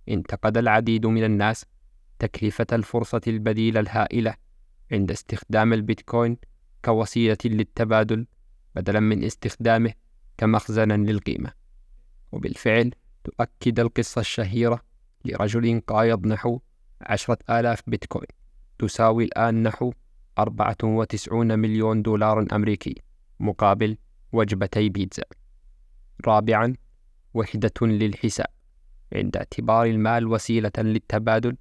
انتقد العديد من الناس تكلفة الفرصة البديلة الهائلة عند استخدام البيتكوين كوسيلة للتبادل بدلا من استخدامه كمخزنا للقيمة وبالفعل تؤكد القصة الشهيرة لرجل قايض نحو عشرة آلاف بيتكوين. تساوي الآن نحو أربعة وتسعون مليون دولار أمريكي مقابل وجبتي بيتزا. رابعا وحدة للحساب. عند اعتبار المال وسيلة للتبادل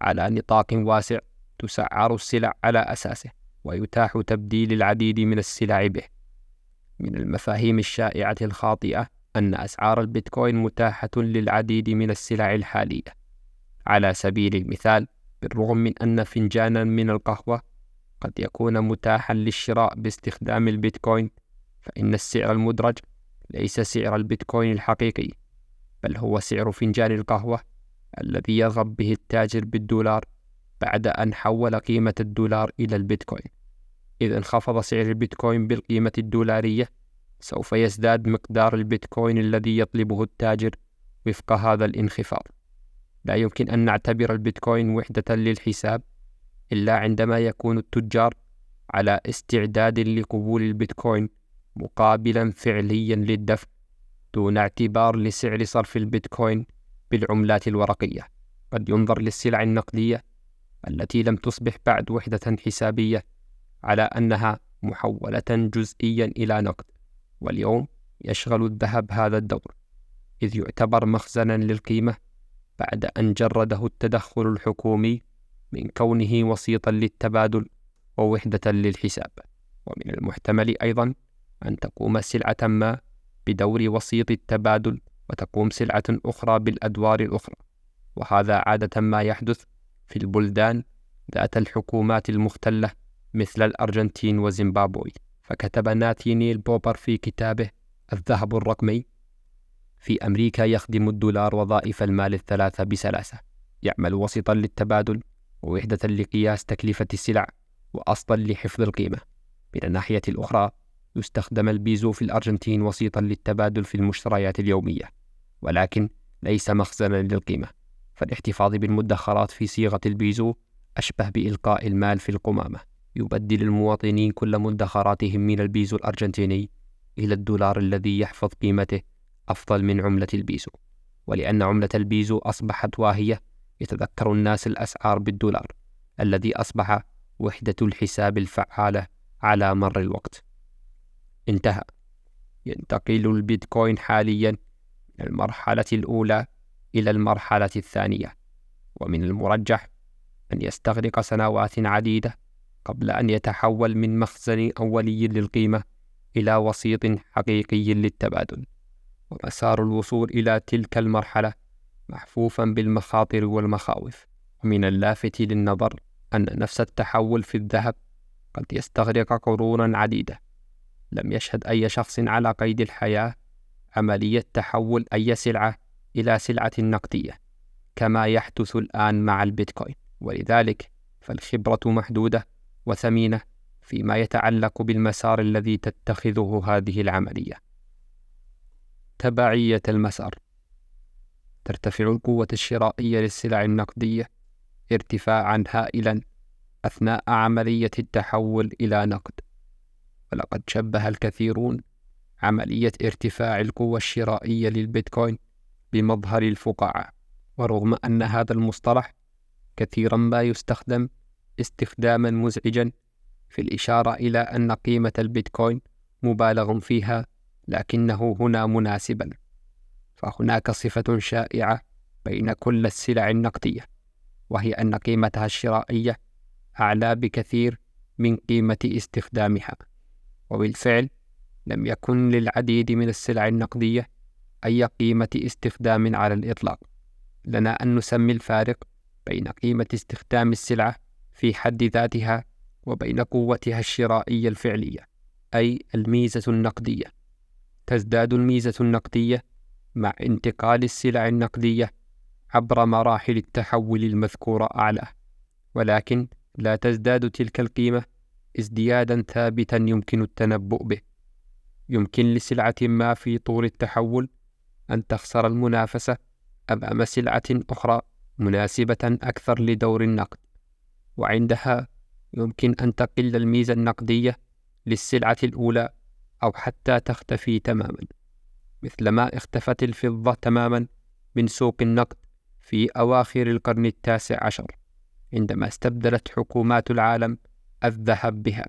على نطاق واسع تسعر السلع على أساسه ويتاح تبديل العديد من السلع به. من المفاهيم الشائعة الخاطئة أن أسعار البيتكوين متاحة للعديد من السلع الحالية. على سبيل المثال بالرغم من أن فنجانا من القهوة قد يكون متاحا للشراء باستخدام البيتكوين فإن السعر المدرج ليس سعر البيتكوين الحقيقي بل هو سعر فنجان القهوة الذي يرغب به التاجر بالدولار بعد أن حول قيمة الدولار إلى البيتكوين. إذا انخفض سعر البيتكوين بالقيمة الدولارية سوف يزداد مقدار البيتكوين الذي يطلبه التاجر وفق هذا الانخفاض. لا يمكن أن نعتبر البيتكوين وحدة للحساب إلا عندما يكون التجار على استعداد لقبول البيتكوين مقابلا فعليا للدفع دون اعتبار لسعر صرف البيتكوين بالعملات الورقية. قد ينظر للسلع النقدية التي لم تصبح بعد وحدة حسابية على أنها محولة جزئيا إلى نقد. واليوم يشغل الذهب هذا الدور إذ يعتبر مخزنا للقيمة بعد أن جرده التدخل الحكومي من كونه وسيطا للتبادل ووحدة للحساب. ومن المحتمل أيضا أن تقوم سلعة ما بدور وسيط التبادل وتقوم سلعة أخرى بالأدوار الأخرى. وهذا عادة ما يحدث في البلدان ذات الحكومات المختلة مثل الأرجنتين وزيمبابوي. فكتب ناثانيل بوبر في كتابه الذهب الرقمي في أمريكا يخدم الدولار وظائف المال الثلاثة بسلاسة يعمل وسيطا للتبادل ووحدة لقياس تكلفة السلع وأصلا لحفظ القيمة. من الناحية الأخرى يستخدم البيزو في الأرجنتين وسيطا للتبادل في المشتريات اليومية ولكن ليس مخزنا للقيمة فالاحتفاظ بالمدخرات في صيغة البيزو أشبه بإلقاء المال في القمامة. يبدل المواطنين كل مدخراتهم من البيزو الأرجنتيني إلى الدولار الذي يحفظ قيمته أفضل من عملة البيزو. ولأن عملة البيزو أصبحت واهية يتذكر الناس الأسعار بالدولار الذي أصبح وحدة الحساب الفعالة على مر الوقت. انتهى. ينتقل البيتكوين حاليا من المرحلة الأولى إلى المرحلة الثانية ومن المرجح أن يستغرق سنوات عديدة قبل أن يتحول من مخزن أولي للقيمة إلى وسيط حقيقي للتبادل. ومسار الوصول إلى تلك المرحلة محفوفا بالمخاطر والمخاوف. ومن اللافت للنظر أن نفس التحول في الذهب قد يستغرق قرونا عديدة. لم يشهد أي شخص على قيد الحياة عملية تحول أي سلعة إلى سلعة نقدية كما يحدث الآن مع البيتكوين. ولذلك فالخبرة محدودة وثمينة فيما يتعلق بالمسار الذي تتخذه هذه العملية. تبعية المسار. ترتفع القوة الشرائية للسلع النقدية ارتفاعا هائلا أثناء عملية التحول إلى نقد. ولقد شبه الكثيرون عملية ارتفاع القوة الشرائية للبيتكوين بمظهر الفقاعة ورغم أن هذا المصطلح كثيرا ما يستخدم استخداما مزعجا في الإشارة إلى أن قيمة البيتكوين مبالغ فيها لكنه هنا مناسبا. فهناك صفة شائعة بين كل السلع النقدية وهي أن قيمتها الشرائية أعلى بكثير من قيمة استخدامها. وبالفعل لم يكن للعديد من السلع النقدية أي قيمة استخدام على الإطلاق. لنا أن نسمي الفارق بين قيمة استخدام السلعة في حد ذاتها وبين قوتها الشرائية الفعلية أي الميزة النقدية. تزداد الميزة النقدية مع انتقال السلع النقدية عبر مراحل التحول المذكورة أعلى. ولكن لا تزداد تلك القيمة ازديادا ثابتا يمكن التنبؤ به. يمكن لسلعة ما في طور التحول أن تخسر المنافسة أمام سلعة أخرى مناسبة أكثر لدور النقد. وعندها يمكن أن تقل الميزة النقدية للسلعة الأولى أو حتى تختفي تماما مثلما اختفت الفضة تماما من سوق النقد في أواخر القرن التاسع عشر عندما استبدلت حكومات العالم الذهب بها.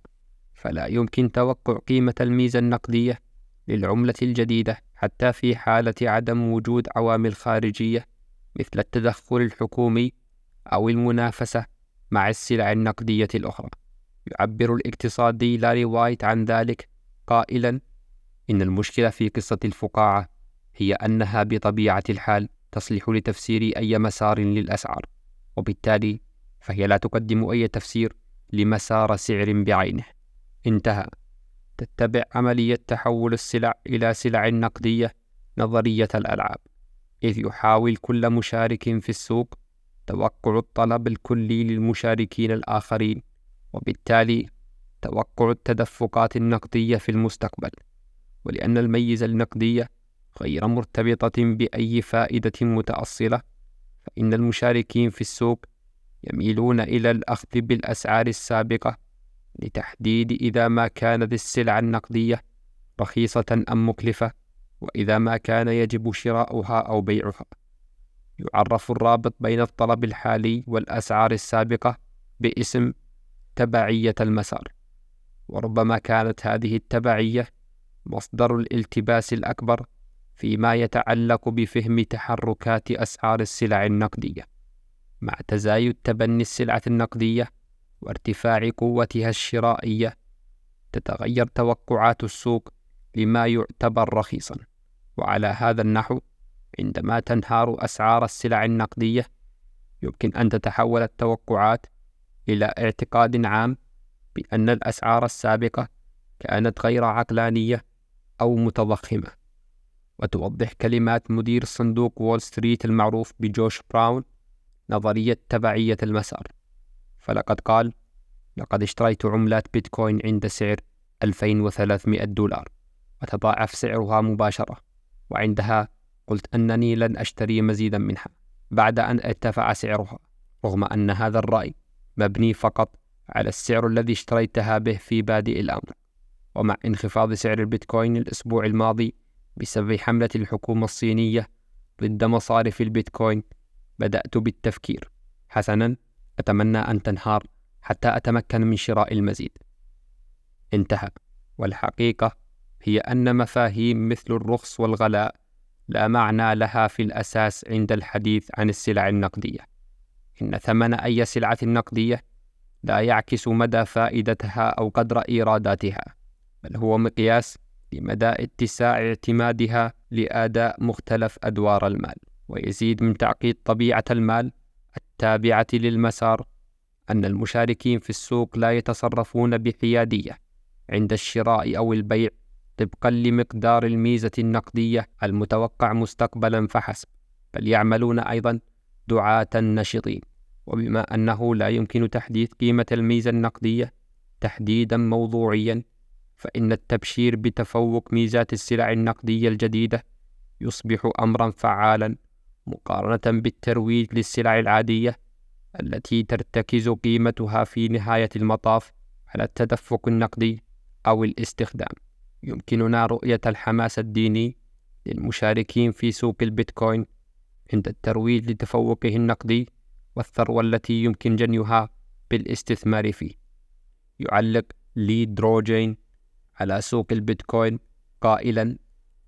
فلا يمكن توقع قيمة الميزة النقدية للعملة الجديدة حتى في حالة عدم وجود عوامل خارجية مثل التدخل الحكومي أو المنافسة مع السلع النقدية الأخرى. يعبر الاقتصادي لاري وايت عن ذلك قائلا: إن المشكلة في قصة الفقاعة هي أنها بطبيعة الحال تصلح لتفسير أي مسار للأسعار، وبالتالي فهي لا تقدم أي تفسير لمسار سعر بعينه. انتهى. تتبع عملية تحول السلع إلى سلع نقدية نظرية الألعاب، إذ يحاول كل مشارك في السوق توقع الطلب الكلي للمشاركين الآخرين، وبالتالي توقع التدفقات النقدية في المستقبل، ولأن الميزة النقدية غير مرتبطة بأي فائدة متأصلة، فإن المشاركين في السوق يميلون إلى الأخذ بالأسعار السابقة لتحديد إذا ما كانت السلعة النقدية رخيصة أم مكلفة وإذا ما كان يجب شراؤها أو بيعها. يعرف الرابط بين الطلب الحالي والأسعار السابقة باسم تبعية المسار وربما كانت هذه التبعية مصدر الالتباس الأكبر فيما يتعلق بفهم تحركات أسعار السلع النقدية. مع تزايد تبني السلعة النقدية وارتفاع قوتها الشرائية تتغير توقعات السوق لما يعتبر رخيصا. وعلى هذا النحو عندما تنهار أسعار السلع النقدية يمكن أن تتحول التوقعات إلى اعتقاد عام بأن الأسعار السابقة كانت غير عقلانية أو متضخمة. وتوضح كلمات مدير صندوق وول ستريت المعروف بجوش براون نظرية تبعية المسار. فلقد قال لقد اشتريت عملات بيتكوين عند سعر 2300 دولار وتضاعف سعرها مباشرة وعندها قلت أنني لن أشتري مزيدا منها بعد أن ارتفع سعرها رغم أن هذا الرأي مبني فقط على السعر الذي اشتريتها به في بادئ الأمر ومع انخفاض سعر البيتكوين الأسبوع الماضي بسبب حملة الحكومة الصينية ضد مصارف البيتكوين بدأت بالتفكير. حسنا أتمنى أن تنهار حتى أتمكن من شراء المزيد. انتهى والحقيقة هي أن مفاهيم مثل الرخص والغلاء لا معنى لها في الأساس عند الحديث عن السلع النقدية. إن ثمن أي سلعة نقدية لا يعكس مدى فائدتها أو قدر إيراداتها بل هو مقياس لمدى اتساع اعتمادها لأداء مختلف أدوار المال ويزيد من تعقيد طبيعة المال التابعة للمسار أن المشاركين في السوق لا يتصرفون بحيادية عند الشراء أو البيع طبقا لمقدار الميزة النقدية المتوقع مستقبلا فحسب بل يعملون أيضا دعاة نشطين وبما أنه لا يمكن تحديد قيمة الميزة النقدية تحديدا موضوعيا فإن التبشير بتفوق ميزات السلع النقدية الجديدة يصبح أمرا فعالا مقارنة بالترويج للسلع العادية التي ترتكز قيمتها في نهاية المطاف على التدفق النقدي أو الاستخدام. يمكننا رؤية الحماس الديني للمشاركين في سوق البيتكوين عند الترويج لتفوقه النقدي والثروة التي يمكن جنيها بالاستثمار فيه. يعلق لي دروجين على سوق البيتكوين قائلا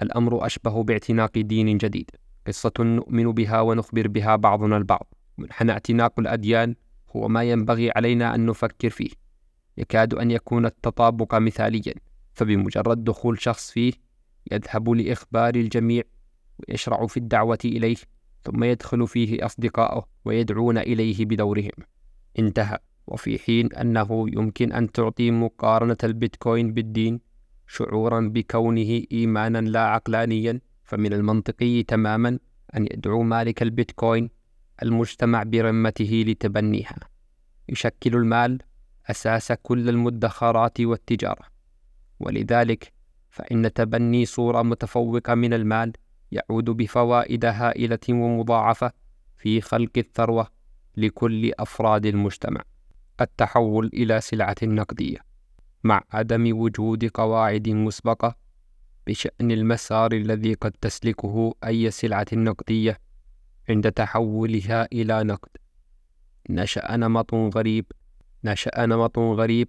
الأمر أشبه باعتناق دين جديد. قصة نؤمن بها ونخبر بها بعضنا البعض. منحنى اعتناق الأديان هو ما ينبغي علينا أن نفكر فيه. يكاد أن يكون التطابق مثاليا. فبمجرد دخول شخص فيه يذهب لإخبار الجميع ويشرع في الدعوة إليه ثم يدخل فيه أصدقاؤه ويدعون إليه بدورهم. انتهى. وفي حين أنه يمكن أن تعطي مقارنة البيتكوين بالدين شعورا بكونه إيمانا لا عقلانيا فمن المنطقي تماما أن يدعو مالك البيتكوين المجتمع برمته لتبنيها. يشكل المال أساس كل المدخرات والتجارة. ولذلك فإن تبني صورة متفوقة من المال يعود بفوائد هائلة ومضاعفة في خلق الثروة لكل أفراد المجتمع. التحول إلى سلعة نقدية مع عدم وجود قواعد مسبقة بشأن المسار الذي قد تسلكه أي سلعة نقدية عند تحولها إلى نقد. نشأ نمط غريب نشأ نمط غريب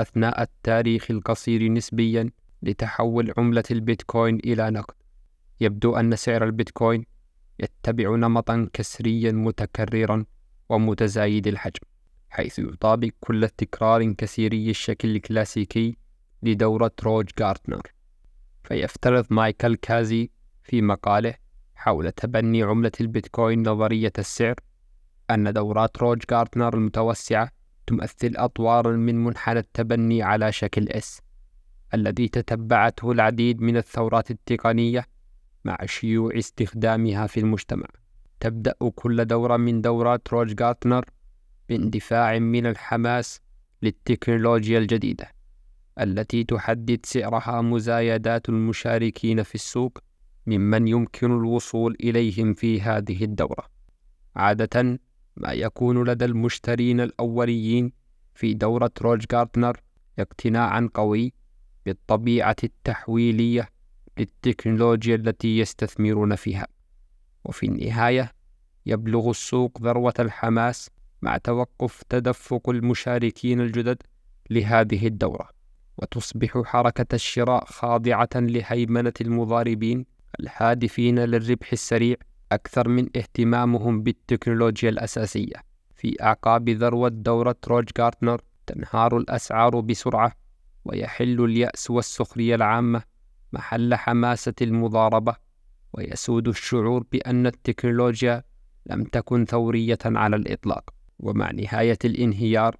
أثناء التاريخ القصير نسبيا لتحول عملة البيتكوين إلى نقد. يبدو أن سعر البيتكوين يتبع نمطا كسريا متكررا ومتزايد الحجم حيث يطابق كل تكرار كثيري الشكل الكلاسيكي لدورة روج غارتنر. فيفترض مايكل كازي في مقاله حول تبني عملة البيتكوين نظرية السعر أن دورات روج غارتنر المتوسعة تمثل أطوارا من منحنى التبني على شكل اس الذي تتبعته العديد من الثورات التقنية مع شيوع استخدامها في المجتمع. تبدأ كل دورة من دورات روج غارتنر باندفاع من الحماس للتكنولوجيا الجديدة التي تحدد سعرها مزايدات المشاركين في السوق ممن يمكن الوصول إليهم في هذه الدورة. عادة ما يكون لدى المشترين الأوليين في دورة روج غارتنر اقتناعا قوي بالطبيعة التحويلية للتكنولوجيا التي يستثمرون فيها. وفي النهاية يبلغ السوق ذروة الحماس مع توقف تدفق المشاركين الجدد لهذه الدورة. وتصبح حركة الشراء خاضعة لهيمنة المضاربين الهادفين للربح السريع أكثر من اهتمامهم بالتكنولوجيا الأساسية. في أعقاب ذروة دورة روج غارتنر تنهار الأسعار بسرعة ويحل اليأس والسخرية العامة محل حماسة المضاربة ويسود الشعور بأن التكنولوجيا لم تكن ثورية على الإطلاق. ومع نهاية الانهيار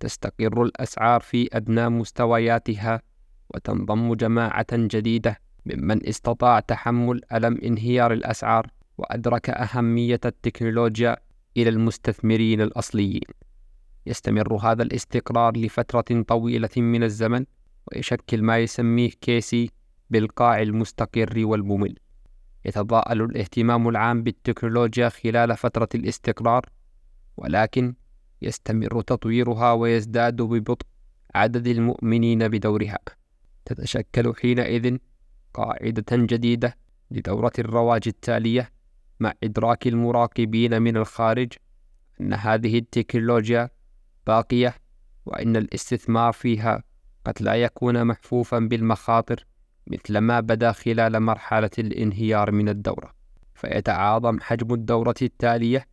تستقر الأسعار في أدنى مستوياتها وتنضم جماعة جديدة ممن استطاع تحمل ألم انهيار الأسعار. وأدرك أهمية التكنولوجيا إلى المستثمرين الأصليين. يستمر هذا الاستقرار لفترة طويلة من الزمن ويشكل ما يسميه كيسي بالقاع المستقر والممل. يتضاءل الاهتمام العام بالتكنولوجيا خلال فترة الاستقرار ولكن يستمر تطويرها ويزداد ببطء عدد المؤمنين بدورها. تتشكل حينئذ قاعدة جديدة لدورة الرواج التالية مع إدراك المراقبين من الخارج أن هذه التكنولوجيا باقية وأن الاستثمار فيها قد لا يكون محفوفا بالمخاطر مثل ما بدا خلال مرحلة الانهيار من الدورة. فيتعاظم حجم الدورة التالية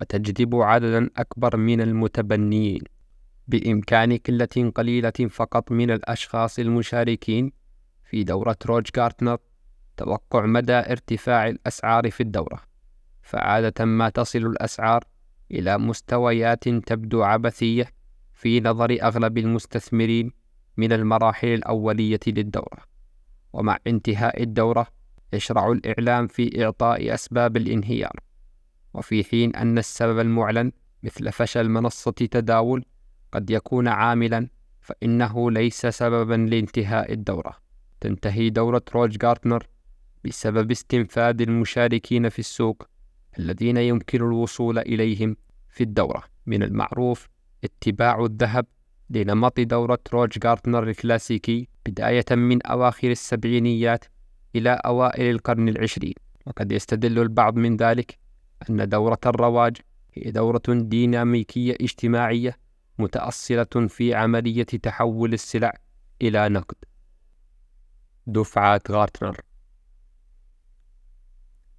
وتجذب عددا أكبر من المتبنيين. بإمكان قلة قليلة فقط من الأشخاص المشاركين في دورة روج غارتنر توقع مدى ارتفاع الأسعار في الدورة. فعادة ما تصل الأسعار إلى مستويات تبدو عبثية في نظر أغلب المستثمرين من المراحل الأولية للدورة. ومع انتهاء الدورة يشرع الإعلام في إعطاء أسباب الانهيار. وفي حين أن السبب المعلن مثل فشل منصة تداول قد يكون عاملا فإنه ليس سببا لانتهاء الدورة. تنتهي دورة روج غارتنر بسبب استنفاد المشاركين في السوق الذين يمكن الوصول إليهم في الدورة. من المعروف اتباع الذهب لنمط دورة روج جارتنر الكلاسيكي بداية من أواخر السبعينيات إلى أوائل القرن العشرين. وقد يستدل البعض من ذلك أن دورة الرواج هي دورة ديناميكية اجتماعية متأصلة في عملية تحول السلع إلى نقد. دفعة غارتنر.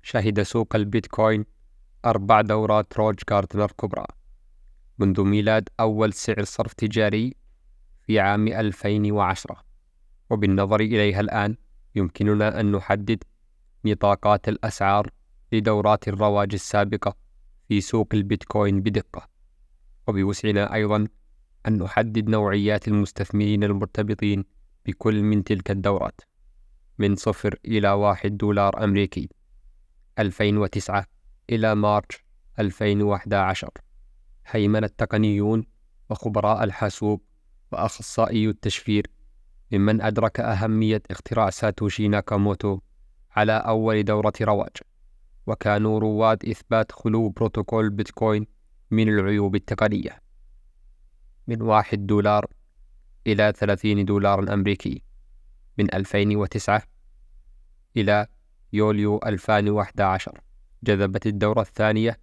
شهد سوق البيتكوين أربع دورات روج جارتنر كبرى منذ ميلاد أول سعر صرف تجاري في عام 2010 وبالنظر إليها الآن يمكننا أن نحدد نطاقات الأسعار لدورات الرواج السابقة في سوق البيتكوين بدقة. وبوسعنا أيضا أن نحدد نوعيات المستثمرين المرتبطين بكل من تلك الدورات من صفر إلى واحد دولار أمريكي. 2009 إلى مارش 2011 هيمن التقنيون وخبراء الحاسوب وأخصائي التشفير ممن أدرك أهمية اختراع ساتوشي ناكاموتو على أول دورة رواج وكانوا رواد إثبات خلو بروتوكول بيتكوين من العيوب التقنية. من واحد دولار إلى ثلاثين دولار أمريكي. من 2009 إلى يوليو 2011 جذبت الدورة الثانية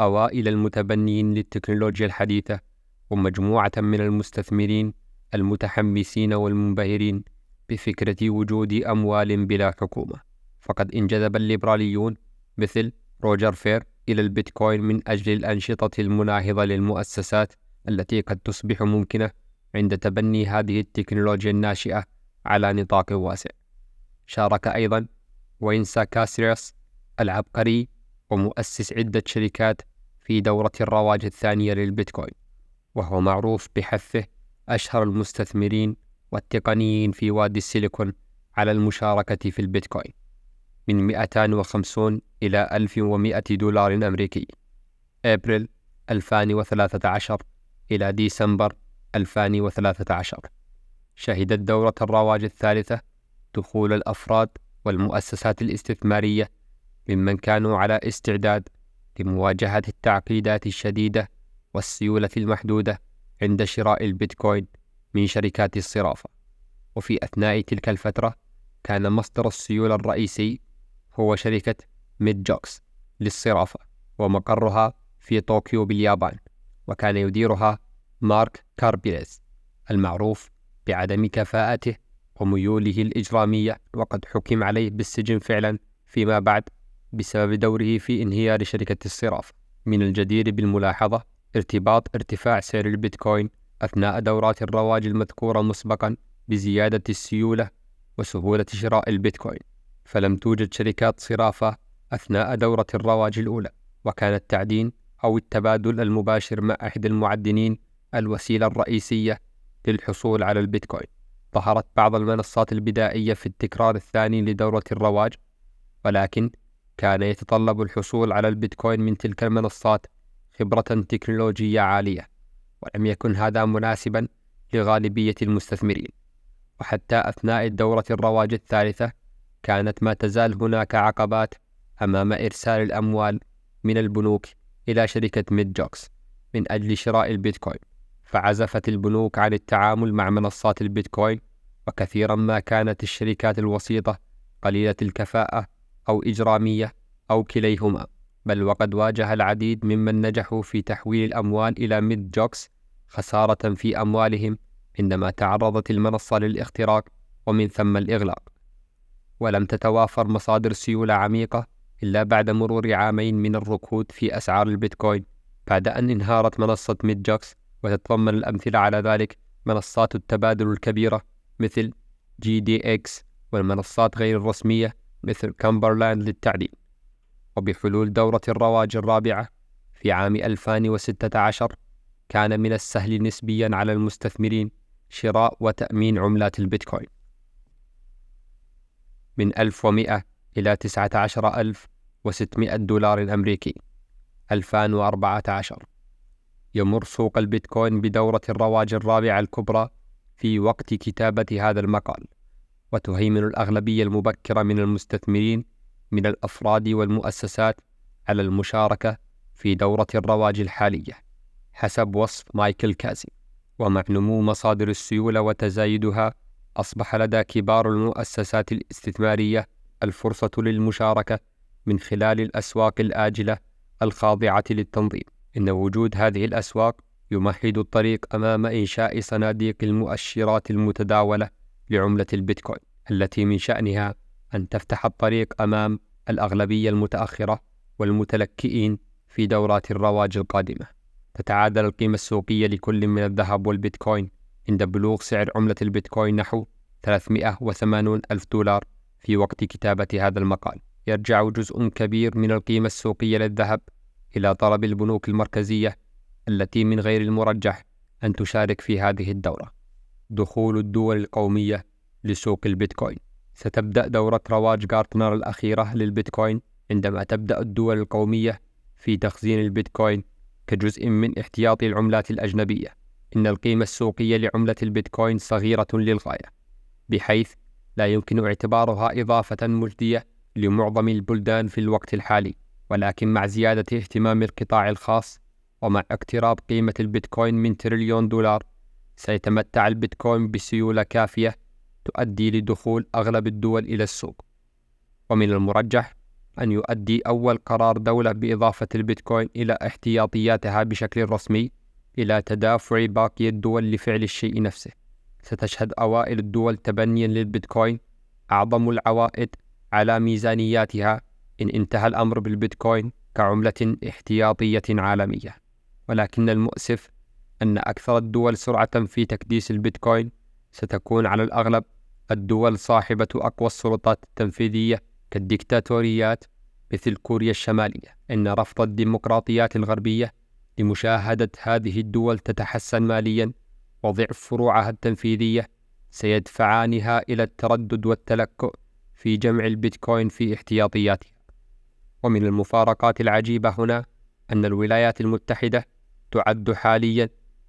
أوائل المتبنيين للتكنولوجيا الحديثة ومجموعة من المستثمرين المتحمسين والمنبهرين بفكرة وجود أموال بلا حكومة فقد انجذب الليبراليون مثل روجر فير إلى البيتكوين من أجل الأنشطة المناهضة للمؤسسات التي قد تصبح ممكنة عند تبني هذه التكنولوجيا الناشئة على نطاق واسع. شارك أيضا وينسا كاسيرس العبقري ومؤسس عدة شركات في دورة الرواج الثانية للبيتكوين، وهو معروف بحثه أشهر المستثمرين والتقنيين في وادي السيليكون على المشاركة في البيتكوين. من 250 إلى 1100 دولار أمريكي أبريل 2013 إلى ديسمبر 2013 شهدت دورة الرواج الثالثة دخول الأفراد والمؤسسات الاستثمارية ممن كانوا على استعداد لمواجهة التعقيدات الشديدة والسيولة المحدودة عند شراء البيتكوين من شركات الصرافة. وفي أثناء تلك الفترة كان مصدر السيولة الرئيسي هو شركة Mt. Gox للصرافة ومقرها في طوكيو باليابان وكان يديرها مارك كاربيريز المعروف بعدم كفاءته وميوله الإجرامية وقد حكم عليه بالسجن فعلا فيما بعد بسبب دوره في انهيار شركة الصرافة من الجدير بالملاحظة ارتباط ارتفاع سعر البيتكوين أثناء دورات الرواج المذكورة مسبقا بزيادة السيولة وسهولة شراء البيتكوين. فلم توجد شركات صرافة أثناء دورة الرواج الأولى وكان التعدين أو التبادل المباشر مع أحد المعدنين الوسيلة الرئيسية للحصول على البيتكوين. ظهرت بعض المنصات البدائية في التكرار الثاني لدورة الرواج ولكن كان يتطلب الحصول على البيتكوين من تلك المنصات خبرة تكنولوجية عالية ولم يكن هذا مناسبا لغالبية المستثمرين. وحتى أثناء الدورة الرواج الثالثة كانت ما تزال هناك عقبات أمام إرسال الأموال من البنوك إلى شركة Mt. Gox من أجل شراء البيتكوين. فعزفت البنوك عن التعامل مع منصات البيتكوين وكثيرا ما كانت الشركات الوسيطة قليلة الكفاءة أو إجرامية أو كليهما بل وقد واجه العديد ممن نجحوا في تحويل الأموال إلى Mt. Gox خسارة في أموالهم عندما تعرضت المنصة للاختراق ومن ثم الإغلاق. ولم تتوافر مصادر سيولة عميقة إلا بعد مرور عامين من الركود في أسعار البيتكوين بعد أن انهارت منصة Mt. Gox وتتضمن الأمثلة على ذلك منصات التبادل الكبيرة مثل GDAX والمنصات غير الرسمية مثل كامبرلاند للتعدين. وبحلول دورة الرواج الرابعة في عام 2016 كان من السهل نسبيا على المستثمرين شراء وتأمين عملات البيتكوين. من 1100 إلى 19600 دولار أمريكي. 2014 يمر سوق البيتكوين بدورة الرواج الرابعة الكبرى في وقت كتابة هذا المقال وتهيمن الأغلبية المبكرة من المستثمرين من الأفراد والمؤسسات على المشاركة في دورة الرواج الحالية حسب وصف مايكل كازي ومع نمو مصادر السيولة وتزايدها أصبح لدى كبار المؤسسات الاستثمارية الفرصة للمشاركة من خلال الأسواق الآجلة الخاضعة للتنظيم. إن وجود هذه الأسواق يمهد الطريق أمام إنشاء صناديق المؤشرات المتداولة لعملة البيتكوين التي من شأنها أن تفتح الطريق أمام الأغلبية المتأخرة والمتلكئين في دورات الرواج القادمة. تتعادل القيمة السوقية لكل من الذهب والبيتكوين عند بلوغ سعر عملة البيتكوين نحو 380 ألف دولار في وقت كتابة هذا المقال. يرجع جزء كبير من القيمة السوقية للذهب إلى طلب البنوك المركزية التي من غير المرجح أن تشارك في هذه الدورة. دخول الدول القومية لسوق البيتكوين. ستبدأ دورة رواج جارتنر الأخيرة للبيتكوين عندما تبدأ الدول القومية في تخزين البيتكوين كجزء من احتياطي العملات الأجنبية. إن القيمة السوقية لعملة البيتكوين صغيرة للغاية بحيث لا يمكن اعتبارها إضافة مجدية لمعظم البلدان في الوقت الحالي. ولكن مع زيادة اهتمام القطاع الخاص ومع اقتراب قيمة البيتكوين من تريليون دولار سيتمتع البيتكوين بسيولة كافية تؤدي لدخول أغلب الدول إلى السوق. ومن المرجح أن يؤدي أول قرار دولة بإضافة البيتكوين إلى احتياطياتها بشكل رسمي إلى تدافع باقي الدول لفعل الشيء نفسه. ستشهد أوائل الدول تبنيا للبيتكوين أعظم العوائد على ميزانياتها إن انتهى الأمر بالبيتكوين كعملة احتياطية عالمية. ولكن المؤسف أن أكثر الدول سرعة في تكديس البيتكوين ستكون على الأغلب الدول صاحبة أقوى السلطات التنفيذية كالديكتاتوريات مثل كوريا الشمالية. إن رفض الديمقراطيات الغربية لمشاهدة هذه الدول تتحسن ماليا وضعف فروعها التنفيذية سيدفعانها إلى التردد والتلكؤ في جمع البيتكوين في احتياطياتها. ومن المفارقات العجيبة هنا أن الولايات المتحدة تعد حاليا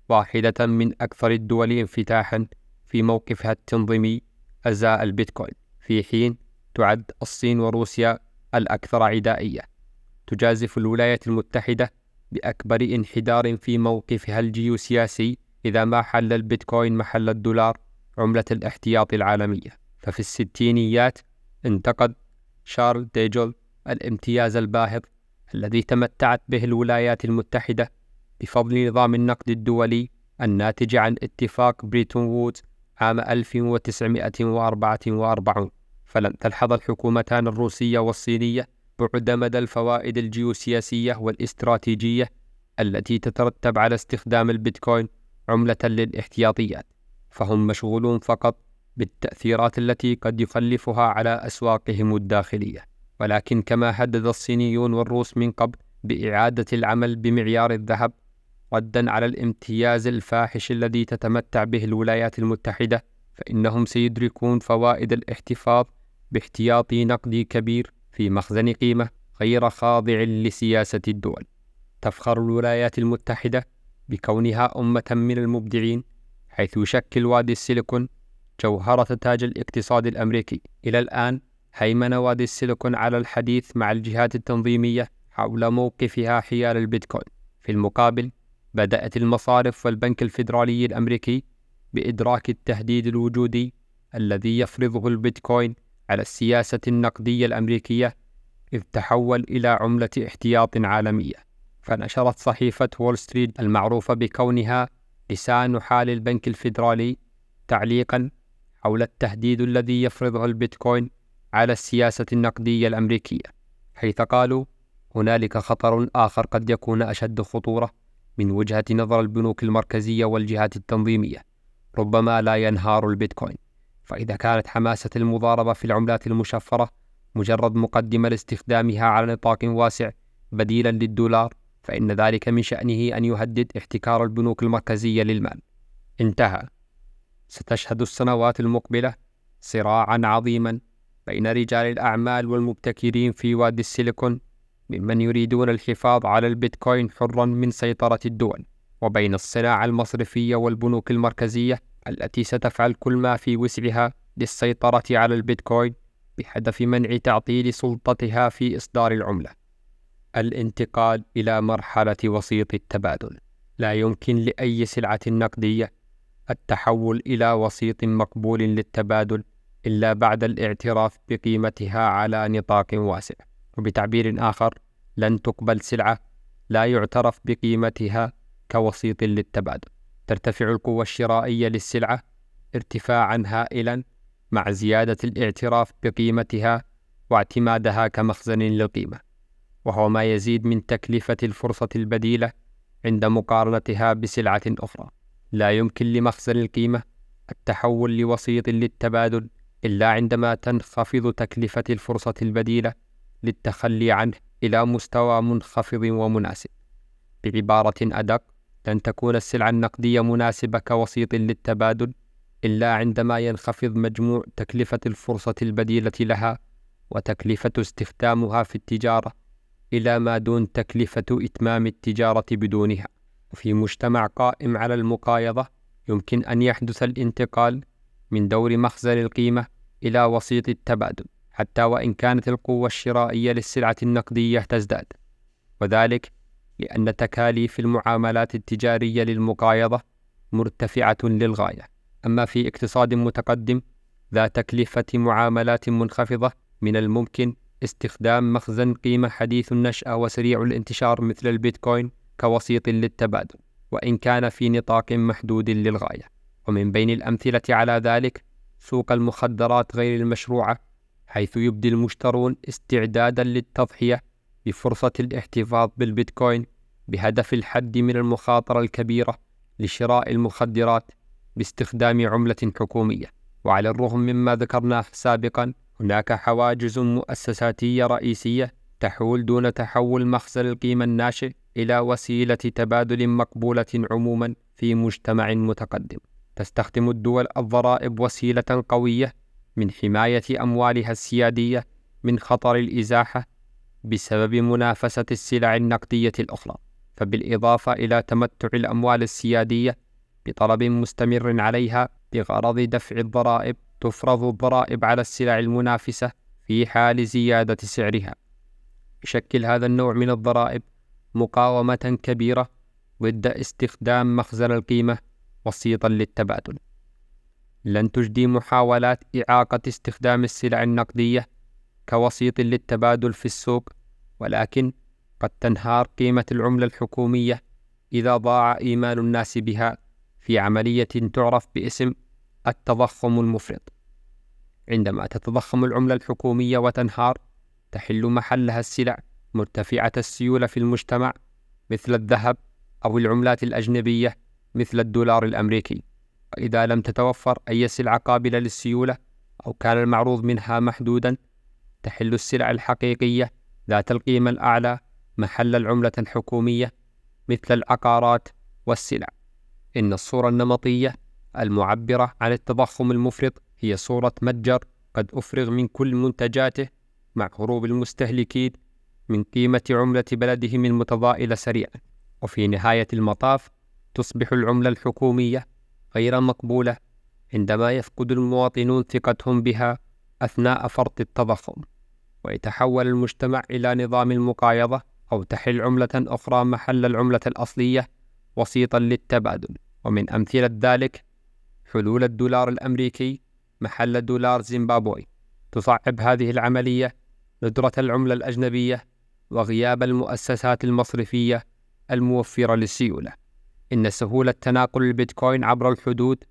واحدة من أكثر الدول انفتاحا في موقفها التنظيمي أزاء البيتكوين. في حين تعد الصين وروسيا الأكثر عدائية. تجازف الولايات المتحدة بأكبر انحدار في موقفها الجيوسياسي إذا ما حل البيتكوين محل الدولار عملة الاحتياط العالمية. ففي الستينيات انتقد شارل ديجول الامتياز الباهظ الذي تمتعت به الولايات المتحدة بفضل نظام النقد الدولي الناتج عن اتفاق بريتون وودز عام 1944 فلم تلحظ الحكومتان الروسية والصينية بعد مدى الفوائد الجيوسياسية والاستراتيجية التي تترتب على استخدام البيتكوين عملة للاحتياطيات. فهم مشغولون فقط بالتأثيرات التي قد يخلفها على أسواقهم الداخلية. ولكن كما هدد الصينيون والروس من قبل بإعادة العمل بمعيار الذهب ردا على الامتياز الفاحش الذي تتمتع به الولايات المتحدة فإنهم سيدركون فوائد الاحتفاظ باحتياطي نقدي كبير في مخزن قيمة غير خاضع لسياسة الدول. تفخر الولايات المتحدة بكونها أمة من المبدعين حيث يشكل وادي السيليكون جوهرة تاج الاقتصاد الأمريكي. إلى الآن هيمن وادي السيليكون على الحديث مع الجهات التنظيمية حول موقفها حيال البيتكوين. في المقابل بدأت المصارف والبنك الفيدرالي الأمريكي بإدراك التهديد الوجودي الذي يفرضه البيتكوين على السياسة النقدية الأمريكية إذ تحول إلى عملة احتياط عالمية فنشرت صحيفة وول ستريت المعروفة بكونها لسان حال البنك الفيدرالي تعليقا حول التهديد الذي يفرضه البيتكوين على السياسة النقدية الأمريكية حيث قالوا هنالك خطر آخر قد يكون أشد خطورة من وجهة نظر البنوك المركزية والجهات التنظيمية ربما لا ينهار البيتكوين فإذا كانت حماسة المضاربة في العملات المشفرة مجرد مقدمة لاستخدامها على نطاق واسع بديلا للدولار فإن ذلك من شأنه أن يهدد احتكار البنوك المركزية للمال. انتهى. ستشهد السنوات المقبلة صراعا عظيما بين رجال الأعمال والمبتكرين في وادي السيليكون ممن يريدون الحفاظ على البيتكوين حرا من سيطرة الدول وبين الصناعة المصرفية والبنوك المركزية التي ستفعل كل ما في وسعها للسيطرة على البيتكوين بهدف منع تعطيل سلطتها في إصدار العملة. الانتقال إلى مرحلة وسيط التبادل. لا يمكن لأي سلعة نقدية التحول إلى وسيط مقبول للتبادل إلا بعد الاعتراف بقيمتها على نطاق واسع. وبتعبير آخر لن تقبل سلعة لا يعترف بقيمتها كوسيط للتبادل. ترتفع القوة الشرائية للسلعة ارتفاعا هائلا مع زيادة الاعتراف بقيمتها واعتمادها كمخزن للقيمة. وهو ما يزيد من تكلفة الفرصة البديلة عند مقارنتها بسلعة أخرى. لا يمكن لمخزن القيمة التحول لوسيط للتبادل إلا عندما تنخفض تكلفة الفرصة البديلة للتخلي عنه إلى مستوى منخفض ومناسب. بعبارة أدق، لن تكون السلعة النقدية مناسبة كوسيط للتبادل إلا عندما ينخفض مجموع تكلفة الفرصة البديلة لها وتكلفة استخدامها في التجارة إلى ما دون تكلفة إتمام التجارة بدونها. وفي مجتمع قائم على المقايضة يمكن أن يحدث الانتقال من دور مخزن القيمة إلى وسيط التبادل حتى وإن كانت القوة الشرائية للسلعة النقدية تزداد. وذلك لأن تكاليف المعاملات التجارية للمقايضة مرتفعة للغاية. أما في اقتصاد متقدم ذا تكلفة معاملات منخفضة من الممكن استخدام مخزن قيمة حديث النشأة وسريع الانتشار مثل البيتكوين كوسيط للتبادل وإن كان في نطاق محدود للغاية. ومن بين الأمثلة على ذلك سوق المخدرات غير المشروعة حيث يبدي المشترون استعدادا للتضحية بفرصة الاحتفاظ بالبيتكوين بهدف الحد من المخاطرة الكبيرة لشراء المخدرات باستخدام عملة حكومية. وعلى الرغم مما ذكرناه سابقا هناك حواجز مؤسساتية رئيسية تحول دون تحول مخزن القيمة الناشئ إلى وسيلة تبادل مقبولة عموما في مجتمع متقدم. تستخدم الدول الضرائب وسيلة قوية من حماية أموالها السيادية من خطر الإزاحة بسبب منافسة السلع النقدية الأخرى فبالإضافة إلى تمتع الأموال السيادية بطلب مستمر عليها بغرض دفع الضرائب تفرض الضرائب على السلع المنافسة في حال زيادة سعرها. يشكل هذا النوع من الضرائب مقاومة كبيرة ضد استخدام مخزن القيمة وسيطا للتبادل. لن تجدي محاولات إعاقة استخدام السلع النقدية كوسيط للتبادل في السوق ولكن قد تنهار قيمة العملة الحكومية إذا ضاع إيمان الناس بها في عملية تعرف باسم التضخم المفرط. عندما تتضخم العملة الحكومية وتنهار تحل محلها السلع مرتفعة السيولة في المجتمع مثل الذهب أو العملات الأجنبية مثل الدولار الأمريكي. وإذا لم تتوفر أي سلعة قابلة للسيولة أو كان المعروض منها محدودا تحل السلع الحقيقية ذات القيمة الأعلى محل العملة الحكومية مثل العقارات والسلع. إن الصورة النمطية المعبرة عن التضخم المفرط هي صورة متجر قد أفرغ من كل منتجاته مع هروب المستهلكين من قيمة عملة بلدهم المتضائلة سريعا. وفي نهاية المطاف تصبح العملة الحكومية غير مقبولة عندما يفقد المواطنون ثقتهم بها أثناء فرط التضخم ويتحول المجتمع إلى نظام المقايضة أو تحل عملة أخرى محل العملة الأصلية وسيطا للتبادل. ومن أمثلة ذلك حلول الدولار الأمريكي محل دولار زيمبابوي. تصعب هذه العملية ندرة العملة الأجنبية وغياب المؤسسات المصرفية الموفرة للسيولة. إن سهولة تناقل البيتكوين عبر الحدود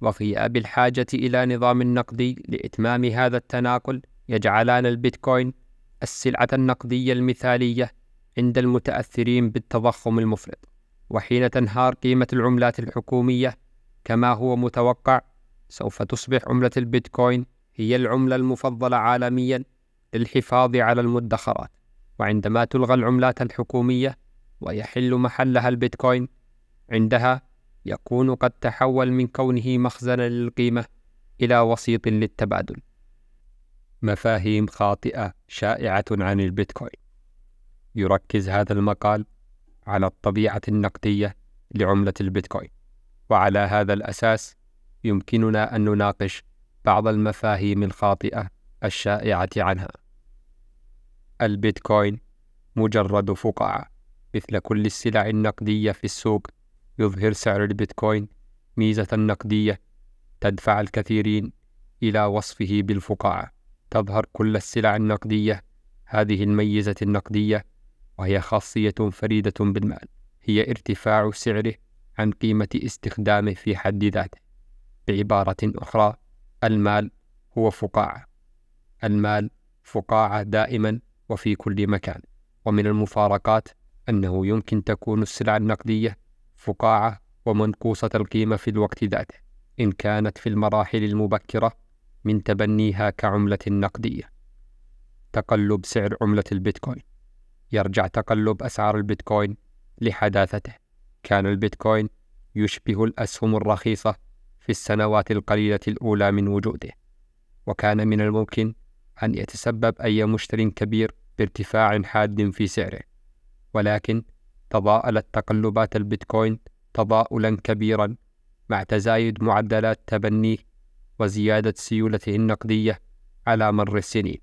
وغياب الحاجة إلى نظام نقدي لإتمام هذا التناقل يجعلان البيتكوين السلعة النقدية المثالية عند المتأثرين بالتضخم المفرط وحين تنهار قيمة العملات الحكومية كما هو متوقع سوف تصبح عملة البيتكوين هي العملة المفضلة عالميا للحفاظ على المدخرات وعندما تلغى العملات الحكومية ويحل محلها البيتكوين عندها يكون قد تحول من كونه مخزنا للقيمة إلى وسيط للتبادل. مفاهيم خاطئة شائعة عن البيتكوين. يركز هذا المقال على الطبيعة النقدية لعملة البيتكوين وعلى هذا الأساس يمكننا أن نناقش بعض المفاهيم الخاطئة الشائعة عنها. البيتكوين مجرد فقاعة مثل كل السلع النقدية في السوق يظهر سعر البيتكوين ميزة نقدية تدفع الكثيرين إلى وصفه بالفقاعة. تظهر كل السلع النقدية هذه الميزة النقدية وهي خاصية فريدة بالمال. هي ارتفاع سعره عن قيمة استخدامه في حد ذاته. بعبارة أخرى المال هو فقاعة. المال فقاعة دائما وفي كل مكان. ومن المفارقات أنه يمكن تكون السلع النقدية فقاعة ومنقوصة القيمة في الوقت ذاته إن كانت في المراحل المبكرة من تبنيها كعملة نقدية. تقلب سعر عملة البيتكوين. يرجع تقلب أسعار البيتكوين لحداثته. كان البيتكوين يشبه الأسهم الرخيصة في السنوات القليلة الأولى من وجوده. وكان من الممكن أن يتسبب أي مشتر كبير بارتفاع حاد في سعره. ولكن تضاءلت تقلبات البيتكوين تضاؤلا كبيرا مع تزايد معدلات تبنيه وزيادة سيولته النقدية على مر السنين.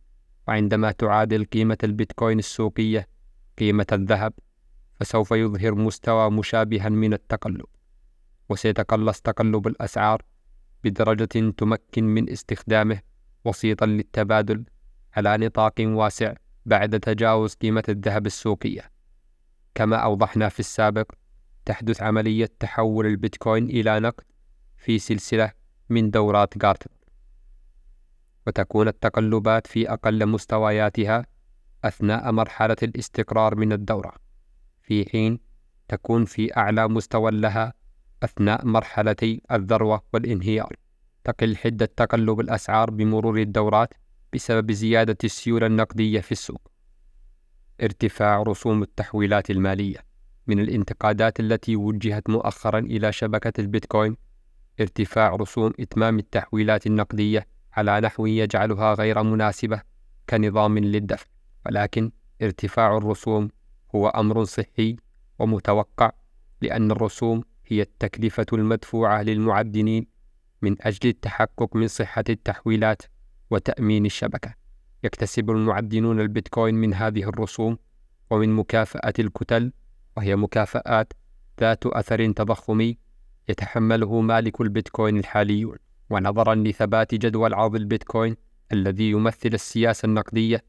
وعندما تعادل قيمة البيتكوين السوقية قيمة الذهب فسوف يظهر مستوى مشابها من التقلب. وسيتقلص تقلب الأسعار بدرجة تمكن من استخدامه وسيطا للتبادل على نطاق واسع بعد تجاوز قيمة الذهب السوقية. كما أوضحنا في السابق تحدث عملية تحول البيتكوين إلى نقد في سلسلة من دورات غارتنر وتكون التقلبات في أقل مستوياتها أثناء مرحلة الاستقرار من الدورة. في حين تكون في أعلى مستوى لها أثناء مرحلتي الذروة والانهيار. تقل حدة تقلب الأسعار بمرور الدورات بسبب زيادة السيولة النقدية في السوق. ارتفاع رسوم التحويلات المالية من الانتقادات التي وجهت مؤخرا إلى شبكة البيتكوين. ارتفاع رسوم إتمام التحويلات النقدية على نحو يجعلها غير مناسبة كنظام للدفع ولكن ارتفاع الرسوم هو أمر صحي ومتوقع لأن الرسوم هي التكلفة المدفوعة للمعدنين من أجل التحقق من صحة التحويلات وتأمين الشبكة. يكتسب المعدنون البيتكوين من هذه الرسوم ومن مكافأة الكتل وهي مكافآت ذات أثر تضخمي يتحمله مالك البيتكوين الحاليون. ونظرا لثبات جدول عرض البيتكوين الذي يمثل السياسة النقدية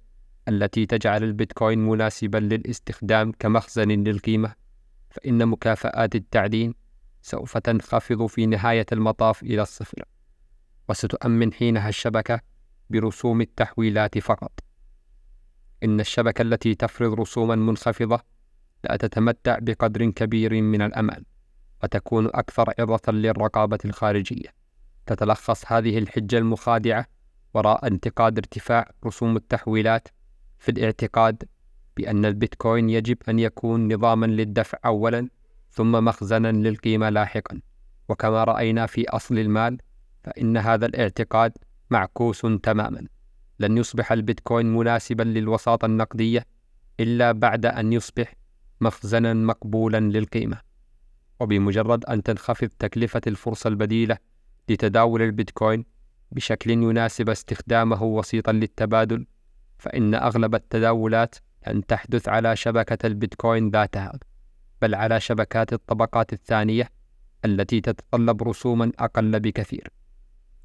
التي تجعل البيتكوين مناسبا للاستخدام كمخزن للقيمة فإن مكافآت التعدين سوف تنخفض في نهاية المطاف إلى الصفر. وستؤمن حينها الشبكة برسوم التحويلات فقط. إن الشبكة التي تفرض رسوما منخفضة لا تتمتع بقدر كبير من الأمان وتكون أكثر عرضة للرقابة الخارجية. تتلخص هذه الحجة المخادعة وراء انتقاد ارتفاع رسوم التحويلات في الاعتقاد بأن البيتكوين يجب أن يكون نظاما للدفع أولا ثم مخزنا للقيمة لاحقا. وكما رأينا في أصل المال فإن هذا الاعتقاد معكوس تماما. لن يصبح البيتكوين مناسبا للوساطة النقدية إلا بعد أن يصبح مخزنا مقبولا للقيمة. وبمجرد أن تنخفض تكلفة الفرصة البديلة لتداول البيتكوين بشكل يناسب استخدامه وسيطا للتبادل فإن أغلب التداولات لن تحدث على شبكة البيتكوين ذاتها بل على شبكات الطبقات الثانية التي تتطلب رسوما أقل بكثير.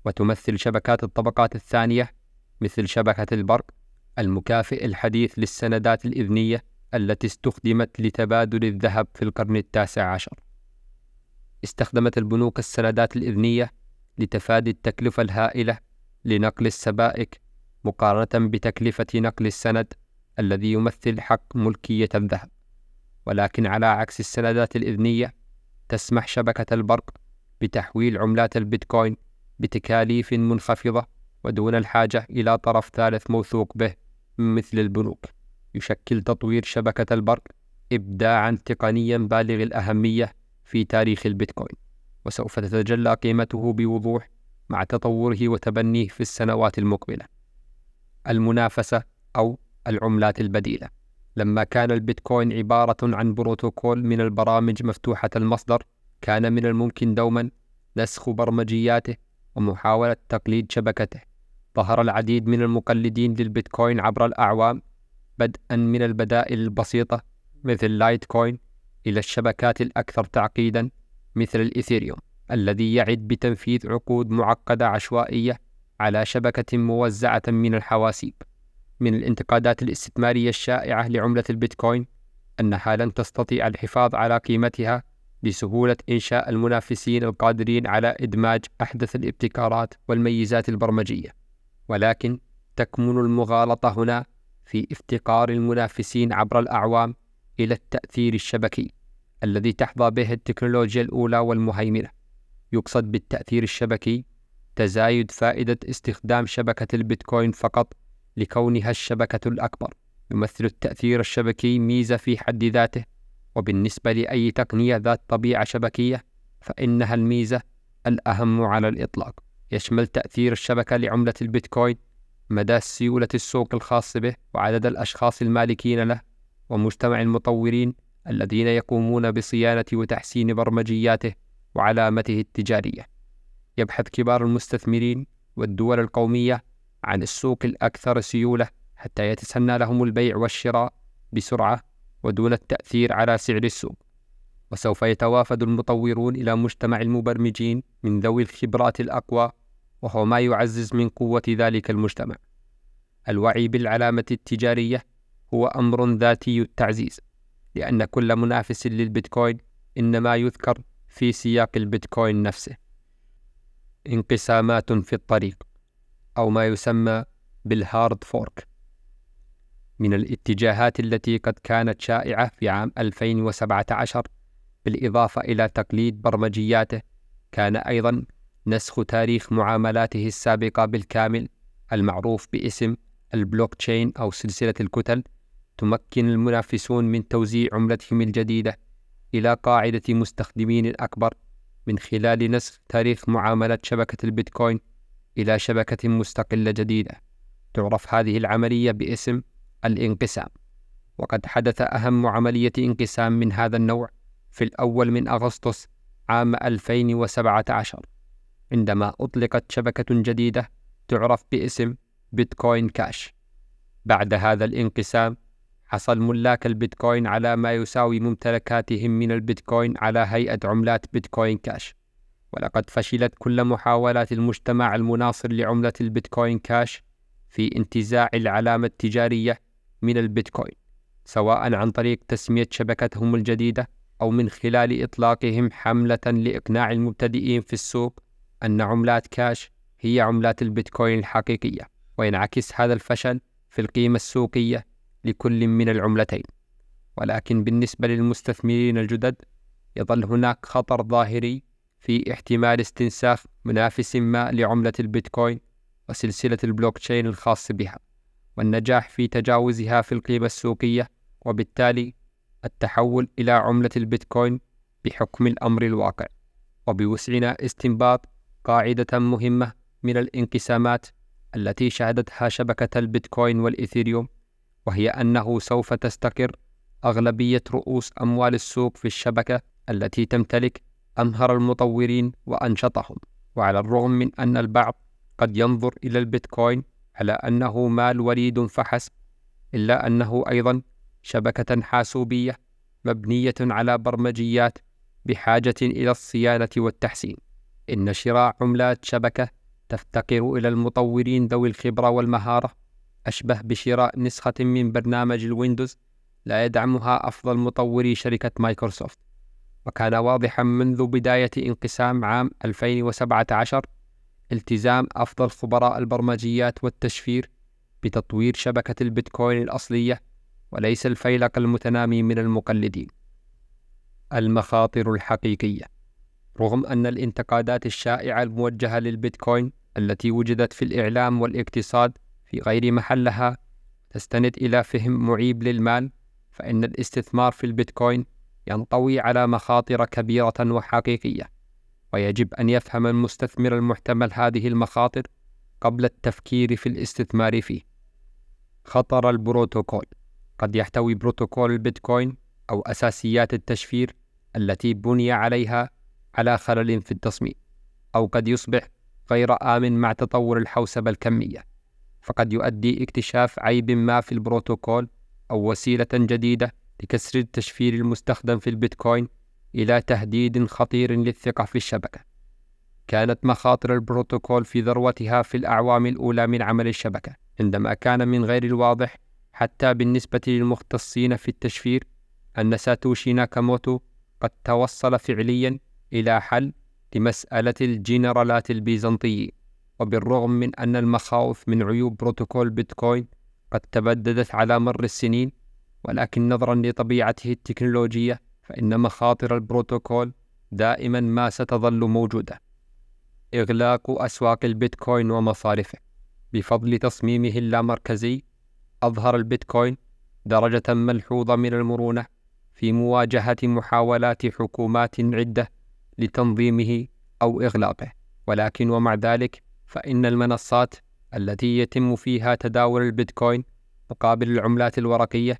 وتمثل شبكات الطبقات الثانية مثل شبكة البرق المكافئ الحديث للسندات الإذنية التي استخدمت لتبادل الذهب في القرن التاسع عشر. استخدمت البنوك السندات الإذنية لتفادي التكلفة الهائلة لنقل السبائك مقارنة بتكلفة نقل السند الذي يمثل حق ملكية الذهب. ولكن على عكس السندات الإذنية تسمح شبكة البرق بتحويل عملات البيتكوين بتكاليف منخفضة ودون الحاجة إلى طرف ثالث موثوق به مثل البنوك. يشكل تطوير شبكة البرق إبداعا تقنيا بالغ الأهمية في تاريخ البيتكوين. وسوف تتجلى قيمته بوضوح مع تطوره وتبنيه في السنوات المقبلة. المنافسة أو العملات البديلة. لما كان البيتكوين عبارة عن بروتوكول من البرامج مفتوحة المصدر كان من الممكن دوما نسخ برمجياته ومحاولة تقليد شبكته. ظهر العديد من المقلدين للبيتكوين عبر الأعوام بدءا من البدائل البسيطة مثل لايت كوين إلى الشبكات الأكثر تعقيدا مثل الإثيريوم الذي يعد بتنفيذ عقود معقدة عشوائية على شبكة موزعة من الحواسيب. من الانتقادات الاستثمارية الشائعة لعملة البيتكوين أنها لن تستطيع الحفاظ على قيمتها بسهولة إنشاء المنافسين القادرين على إدماج أحدث الابتكارات والميزات البرمجية. ولكن تكمن المغالطة هنا في افتقار المنافسين عبر الأعوام إلى التأثير الشبكي الذي تحظى به التكنولوجيا الأولى والمهيمنة. يقصد بالتأثير الشبكي تزايد فائدة استخدام شبكة البيتكوين فقط لكونها الشبكة الأكبر. يمثل التأثير الشبكي ميزة في حد ذاته وبالنسبة لأي تقنية ذات طبيعة شبكية فإنها الميزة الأهم على الإطلاق. يشمل تأثير الشبكة لعملة البيتكوين مدى سيولة السوق الخاص به وعدد الأشخاص المالكين له ومجتمع المطورين الذين يقومون بصيانة وتحسين برمجياته وعلامته التجارية. يبحث كبار المستثمرين والدول القومية عن السوق الأكثر سيولة حتى يتسنى لهم البيع والشراء بسرعة ودون التأثير على سعر السوق. وسوف يتوافد المطورون إلى مجتمع المبرمجين من ذوي الخبرات الأقوى وهو ما يعزز من قوة ذلك المجتمع. الوعي بالعلامة التجارية هو أمر ذاتي التعزيز لأن كل منافس للبيتكوين إنما يذكر في سياق البيتكوين نفسه. انقسامات في الطريق أو ما يسمى بال hard fork. من الاتجاهات التي قد كانت شائعة في عام 2017 بالإضافة إلى تقليد برمجياته كان أيضا نسخ تاريخ معاملاته السابقة بالكامل المعروف باسم البلوك تشين أو سلسلة الكتل تمكن المنافسون من توزيع عملتهم الجديدة إلى قاعدة مستخدمين أكبر من خلال نسخ تاريخ معاملة شبكة البيتكوين إلى شبكة مستقلة جديدة. تعرف هذه العملية باسم الانقسام. وقد حدث أهم عملية انقسام من هذا النوع في الأول من أغسطس عام 2017 عندما أطلقت شبكة جديدة تعرف باسم بيتكوين كاش. بعد هذا الانقسام حصل ملاك البيتكوين على ما يساوي ممتلكاتهم من البيتكوين على هيئة عملات بيتكوين كاش. ولقد فشلت كل محاولات المجتمع المناصر لعملة البيتكوين كاش في انتزاع العلامة التجارية من البيتكوين سواء عن طريق تسمية شبكتهم الجديدة أو من خلال إطلاقهم حملة لإقناع المبتدئين في السوق أن عملات كاش هي عملات البيتكوين الحقيقية وينعكس هذا الفشل في القيمة السوقية لكل من العملتين. ولكن بالنسبة للمستثمرين الجدد يظل هناك خطر ظاهري في احتمال استنساخ منافس ما لعملة البيتكوين وسلسلة البلوكتشين الخاص بها. والنجاح في تجاوزها في القيمة السوقية وبالتالي التحول إلى عملة البيتكوين بحكم الأمر الواقع وبوسعنا استنباط قاعدة مهمة من الانقسامات التي شهدتها شبكة البيتكوين والإثيريوم وهي أنه سوف تستقر أغلبية رؤوس أموال السوق في الشبكة التي تمتلك أمهر المطورين وأنشطهم وعلى الرغم من أن البعض قد ينظر إلى البيتكوين على أنه مال وليد فحسب إلا أنه أيضا شبكة حاسوبية مبنية على برمجيات بحاجة إلى الصيانة والتحسين. إن شراء عملات شبكة تفتقر إلى المطورين ذوي الخبرة والمهارة. أشبه بشراء نسخة من برنامج الويندوز لا يدعمها أفضل مطوري شركة مايكروسوفت. وكان واضحا منذ بداية انقسام عام 2017 التزام أفضل خبراء البرمجيات والتشفير بتطوير شبكة البيتكوين الأصلية وليس الفيلق المتنامي من المقلدين. المخاطر الحقيقية رغم أن الانتقادات الشائعة الموجهة للبيتكوين التي وجدت في الإعلام والاقتصاد في غير محلها تستند إلى فهم معيب للمال فإن الاستثمار في البيتكوين ينطوي على مخاطر كبيرة وحقيقية ويجب أن يفهم المستثمر المحتمل هذه المخاطر قبل التفكير في الاستثمار فيه. خطر البروتوكول قد يحتوي بروتوكول البيتكوين أو أساسيات التشفير التي بني عليها على خلل في التصميم، أو قد يصبح غير آمن مع تطور الحوسبة الكمية، فقد يؤدي اكتشاف عيب ما في البروتوكول أو وسيلة جديدة لكسر التشفير المستخدم في البيتكوين إلى تهديد خطير للثقة في الشبكة. كانت مخاطر البروتوكول في ذروتها في الأعوام الأولى من عمل الشبكة، عندما كان من غير الواضح حتى بالنسبة للمختصين في التشفير أن ساتوشي ناكاموتو قد توصل فعليا إلى حل لمسألة الجنرالات البيزنطيين وبالرغم من أن المخاوف من عيوب بروتوكول بيتكوين قد تبددت على مر السنين ولكن نظرا لطبيعته التكنولوجية فإن مخاطر البروتوكول دائما ما ستظل موجودة. إغلاق أسواق البيتكوين ومصارفه. بفضل تصميمه اللامركزي أظهر البيتكوين درجة ملحوظة من المرونة في مواجهة محاولات حكومات عدة لتنظيمه أو إغلاقه، ولكن ومع ذلك فإن المنصات التي يتم فيها تداول البيتكوين مقابل العملات الورقية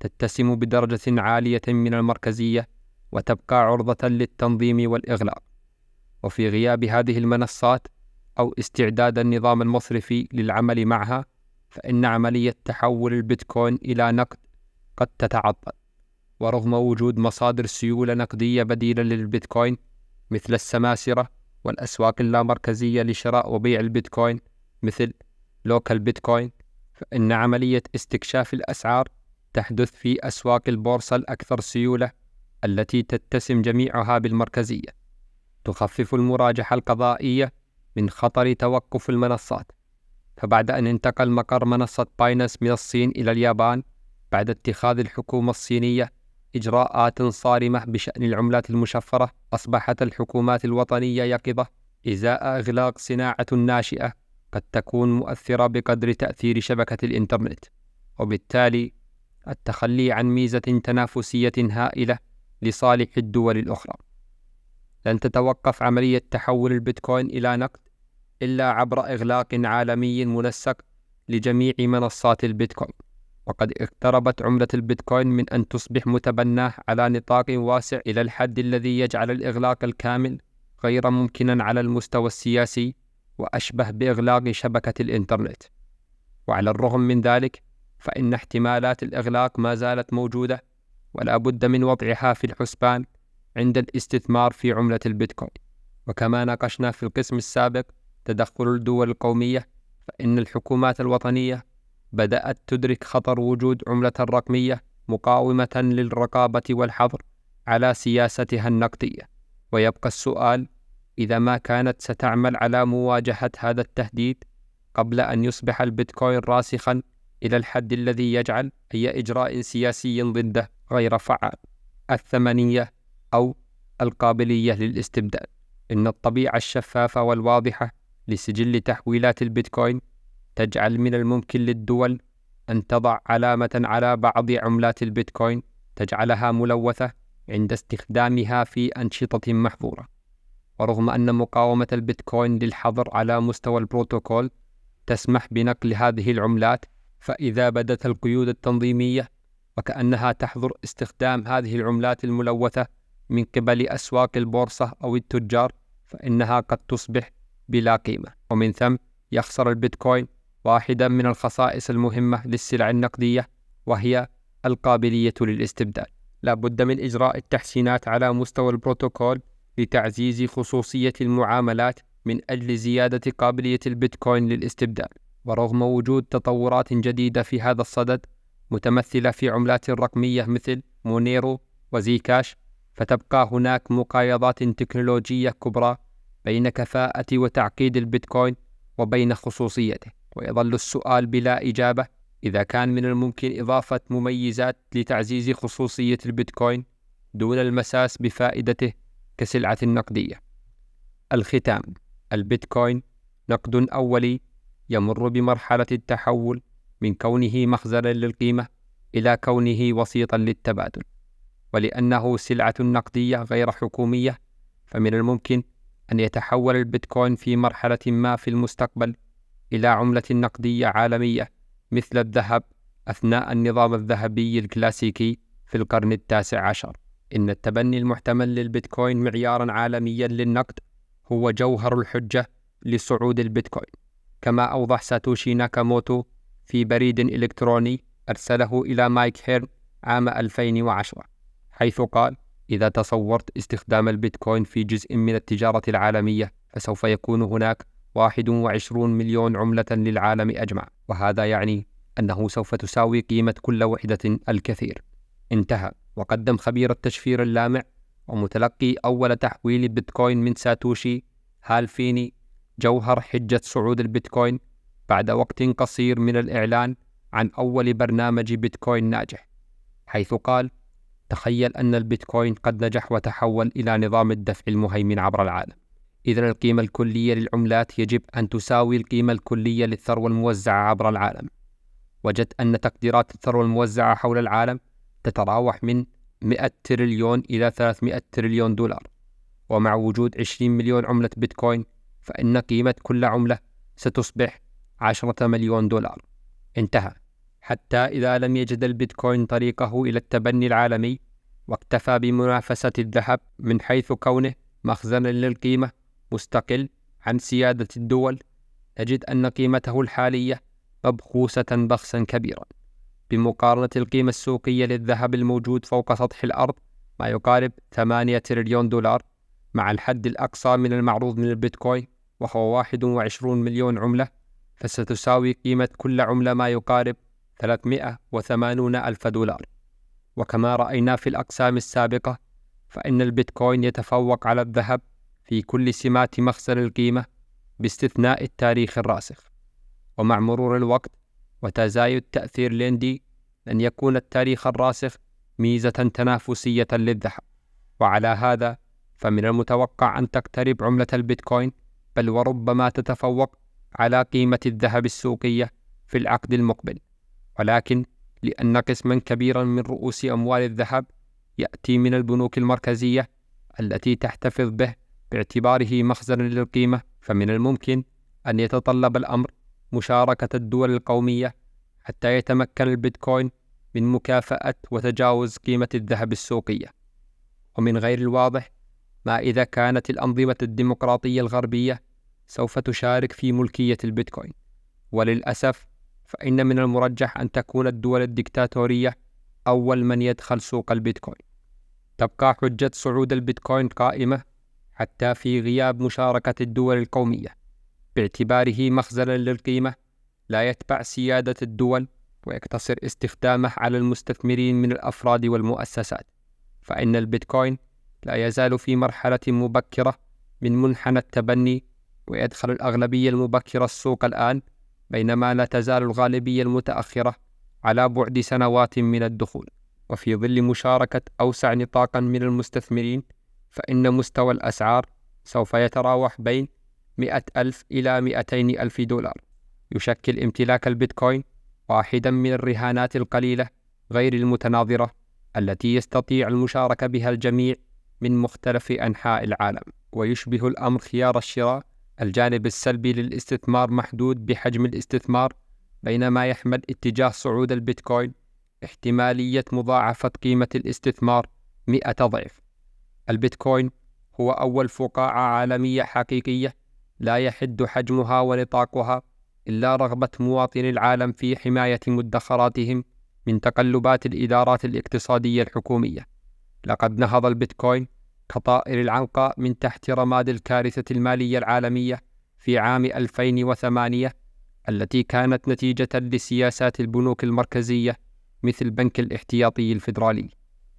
تتسم بدرجة عالية من المركزية وتبقى عرضة للتنظيم والإغلاق. وفي غياب هذه المنصات أو استعداد النظام المصرفي للعمل معها، فإن عملية تحول البيتكوين إلى نقد قد تتعطل. ورغم وجود مصادر سيولة نقدية بديلة للبيتكوين مثل السماسرة والأسواق اللامركزية لشراء وبيع البيتكوين مثل لوكال بيتكوين فإن عملية استكشاف الأسعار تحدث في أسواق البورصة الأكثر سيولة التي تتسم جميعها بالمركزية تخفف المراجحة القضائية من خطر توقف المنصات. فبعد أن انتقل مقر منصة باينس من الصين إلى اليابان بعد اتخاذ الحكومة الصينية إجراءات صارمة بشأن العملات المشفرة أصبحت الحكومات الوطنية يقظة إزاء إغلاق صناعة ناشئة قد تكون مؤثرة بقدر تأثير شبكة الإنترنت. وبالتالي التخلي عن ميزة تنافسية هائلة لصالح الدول الأخرى. لن تتوقف عملية تحول البيتكوين إلى نقد إلا عبر إغلاق عالمي منسق لجميع منصات البيتكوين. وقد اقتربت عملة البيتكوين من أن تصبح متبناة على نطاق واسع إلى الحد الذي يجعل الإغلاق الكامل غير ممكنا على المستوى السياسي وأشبه بإغلاق شبكة الإنترنت. وعلى الرغم من ذلك فإن احتمالات الإغلاق ما زالت موجودة ولا بد من وضعها في الحسبان عند الاستثمار في عملة البيتكوين. وكما ناقشنا في القسم السابق تدخل الدول القومية فإن الحكومات الوطنية بدأت تدرك خطر وجود عملة رقمية مقاومة للرقابة والحظر على سياستها النقدية. ويبقى السؤال إذا ما كانت ستعمل على مواجهة هذا التهديد قبل أن يصبح البيتكوين راسخا إلى الحد الذي يجعل أي إجراء سياسي ضده غير فعال الثمنية أو القابلية للاستبدال. إن الطبيعة الشفافة والواضحة لسجل تحويلات البيتكوين تجعل من الممكن للدول أن تضع علامة على بعض عملات البيتكوين تجعلها ملوثة عند استخدامها في أنشطة محظورة. ورغم أن مقاومة البيتكوين للحظر على مستوى البروتوكول تسمح بنقل هذه العملات فإذا بدت القيود التنظيمية وكأنها تحظر استخدام هذه العملات الملوثة من قبل أسواق البورصة أو التجار فإنها قد تصبح بلا قيمة. ومن ثم يخسر البيتكوين واحدة من الخصائص المهمة للسلع النقدية وهي القابلية للاستبدال. لا بد من إجراء التحسينات على مستوى البروتوكول لتعزيز خصوصية المعاملات من أجل زيادة قابلية البيتكوين للاستبدال. ورغم وجود تطورات جديدة في هذا الصدد متمثلة في عملات رقمية مثل مونيرو وزيكاش فتبقى هناك مقايضات تكنولوجية كبرى بين كفاءة وتعقيد البيتكوين وبين خصوصيته ويظل السؤال بلا إجابة إذا كان من الممكن إضافة مميزات لتعزيز خصوصية البيتكوين دون المساس بفائدته كسلعة نقدية. الختام: البيتكوين نقد أولي يمر بمرحلة التحول من كونه مخزنا للقيمة إلى كونه وسيطا للتبادل، ولأنه سلعة نقدية غير حكومية، فمن الممكن أن يتحول البيتكوين في مرحلة ما في المستقبل إلى عملة نقدية عالمية مثل الذهب أثناء النظام الذهبي الكلاسيكي في القرن التاسع عشر. إن التبني المحتمل للبيتكوين معيارا عالميا للنقد هو جوهر الحجة لصعود البيتكوين، كما أوضح ساتوشي ناكاموتو في بريد إلكتروني أرسله إلى مايك هيرن عام 2010 حيث قال: إذا تصورت استخدام البيتكوين في جزء من التجارة العالمية فسوف يكون هناك 21 مليون عملة للعالم أجمع وهذا يعني أنه سوف تساوي قيمة كل وحدة الكثير. انتهى. وقدم خبير التشفير اللامع ومتلقي أول تحويل بيتكوين من ساتوشي هالفيني جوهر حجة صعود البيتكوين بعد وقت قصير من الإعلان عن أول برنامج بيتكوين ناجح حيث قال تخيل أن البيتكوين قد نجح وتحول إلى نظام الدفع المهيمن عبر العالم. إذا القيمة الكلية للعملات يجب أن تساوي القيمة الكلية للثروة الموزعة عبر العالم. وجدت أن تقديرات الثروة الموزعة حول العالم تتراوح من 100 تريليون إلى 300 تريليون دولار. ومع وجود 20 مليون عملة بيتكوين فإن قيمة كل عملة ستصبح 10 مليون دولار. انتهى. حتى إذا لم يجد البيتكوين طريقه إلى التبني العالمي واكتفى بمنافسة الذهب من حيث كونه مخزنا للقيمة مستقل عن سيادة الدول نجد أن قيمته الحالية مبخوسة بخسا كبيرا. بمقارنة القيمة السوقية للذهب الموجود فوق سطح الأرض ما يقارب 8 تريليون دولار مع الحد الأقصى من المعروض من البيتكوين وهو 21 مليون عملة فستساوي قيمة كل عملة ما يقارب 380 ألف دولار. وكما رأينا في الأقسام السابقة فإن البيتكوين يتفوق على الذهب في كل سمات مخزن القيمة باستثناء التاريخ الراسخ. ومع مرور الوقت وتزايد تأثير ليندي لن يكون التاريخ الراسخ ميزة تنافسية للذهب. وعلى هذا فمن المتوقع أن تقترب عملة البيتكوين بل وربما تتفوق على قيمة الذهب السوقية في العقد المقبل. ولكن لأن قسما كبيرا من رؤوس أموال الذهب يأتي من البنوك المركزية التي تحتفظ به باعتباره مخزنا للقيمة فمن الممكن أن يتطلب الأمر مشاركة الدول القومية حتى يتمكن البيتكوين من مكافأة وتجاوز قيمة الذهب السوقية. ومن غير الواضح ما إذا كانت الأنظمة الديمقراطية الغربية سوف تشارك في ملكية البيتكوين. وللأسف فإن من المرجح أن تكون الدول الدكتاتورية أول من يدخل سوق البيتكوين. تبقى حجة صعود البيتكوين قائمة حتى في غياب مشاركة الدول القومية باعتباره مخزنا للقيمة لا يتبع سيادة الدول ويقتصر استخدامه على المستثمرين من الأفراد والمؤسسات. فإن البيتكوين لا يزال في مرحلة مبكرة من منحنى التبني ويدخل الأغلبية المبكرة السوق الآن بينما لا تزال الغالبية المتأخرة على بعد سنوات من الدخول. وفي ظل مشاركة أوسع نطاقا من المستثمرين فإن مستوى الأسعار سوف يتراوح بين مئة ألف إلى مئتين ألف دولار. يشكل امتلاك البيتكوين واحدا من الرهانات القليلة غير المتناظرة التي يستطيع المشاركة بها الجميع من مختلف أنحاء العالم ويشبه الأمر خيار الشراء الجانب السلبي للاستثمار محدود بحجم الاستثمار بينما يحمل اتجاه صعود البيتكوين احتمالية مضاعفة قيمة الاستثمار مئة ضعف. البيتكوين هو أول فقاعة عالمية حقيقية لا يحد حجمها ونطاقها إلا رغبة مواطني العالم في حماية مدخراتهم من تقلبات الإدارات الاقتصادية الحكومية. لقد نهض البيتكوين كطائر العنقاء من تحت رماد الكارثة المالية العالمية في عام 2008 التي كانت نتيجة لسياسات البنوك المركزية مثل بنك الاحتياطي الفيدرالي.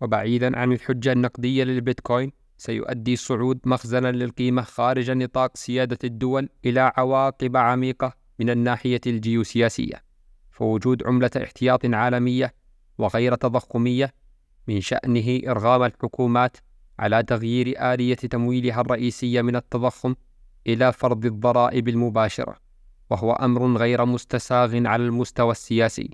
وبعيدا عن الحجة النقدية للبيتكوين سيؤدي صعود مخزنا للقيمة خارج نطاق سيادة الدول إلى عواقب عميقة من الناحية الجيوسياسية. فوجود عملة احتياط عالمية وغير تضخمية من شأنه إرغام الحكومات على تغيير آلية تمويلها الرئيسية من التضخم إلى فرض الضرائب المباشرة وهو أمر غير مستساغ على المستوى السياسي.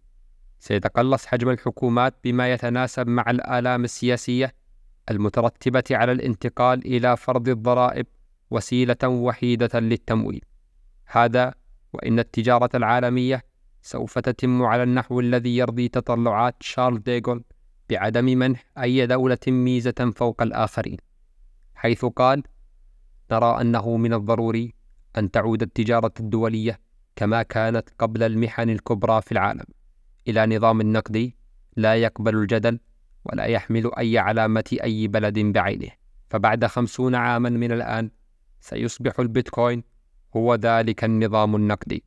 سيتقلص حجم الحكومات بما يتناسب مع الآلام السياسية المترتبة على الانتقال إلى فرض الضرائب وسيلة وحيدة للتمويل. هذا وإن التجارة العالمية سوف تتم على النحو الذي يرضي تطلعات شارل ديغول بعدم منح أي دولة ميزة فوق الآخرين حيث قال نرى أنه من الضروري أن تعود التجارة الدولية كما كانت قبل المحن الكبرى في العالم إلى نظام نقدي لا يقبل الجدل ولا يحمل أي علامة أي بلد بعينه فبعد خمسون عاما من الآن سيصبح البيتكوين هو ذلك النظام النقدي.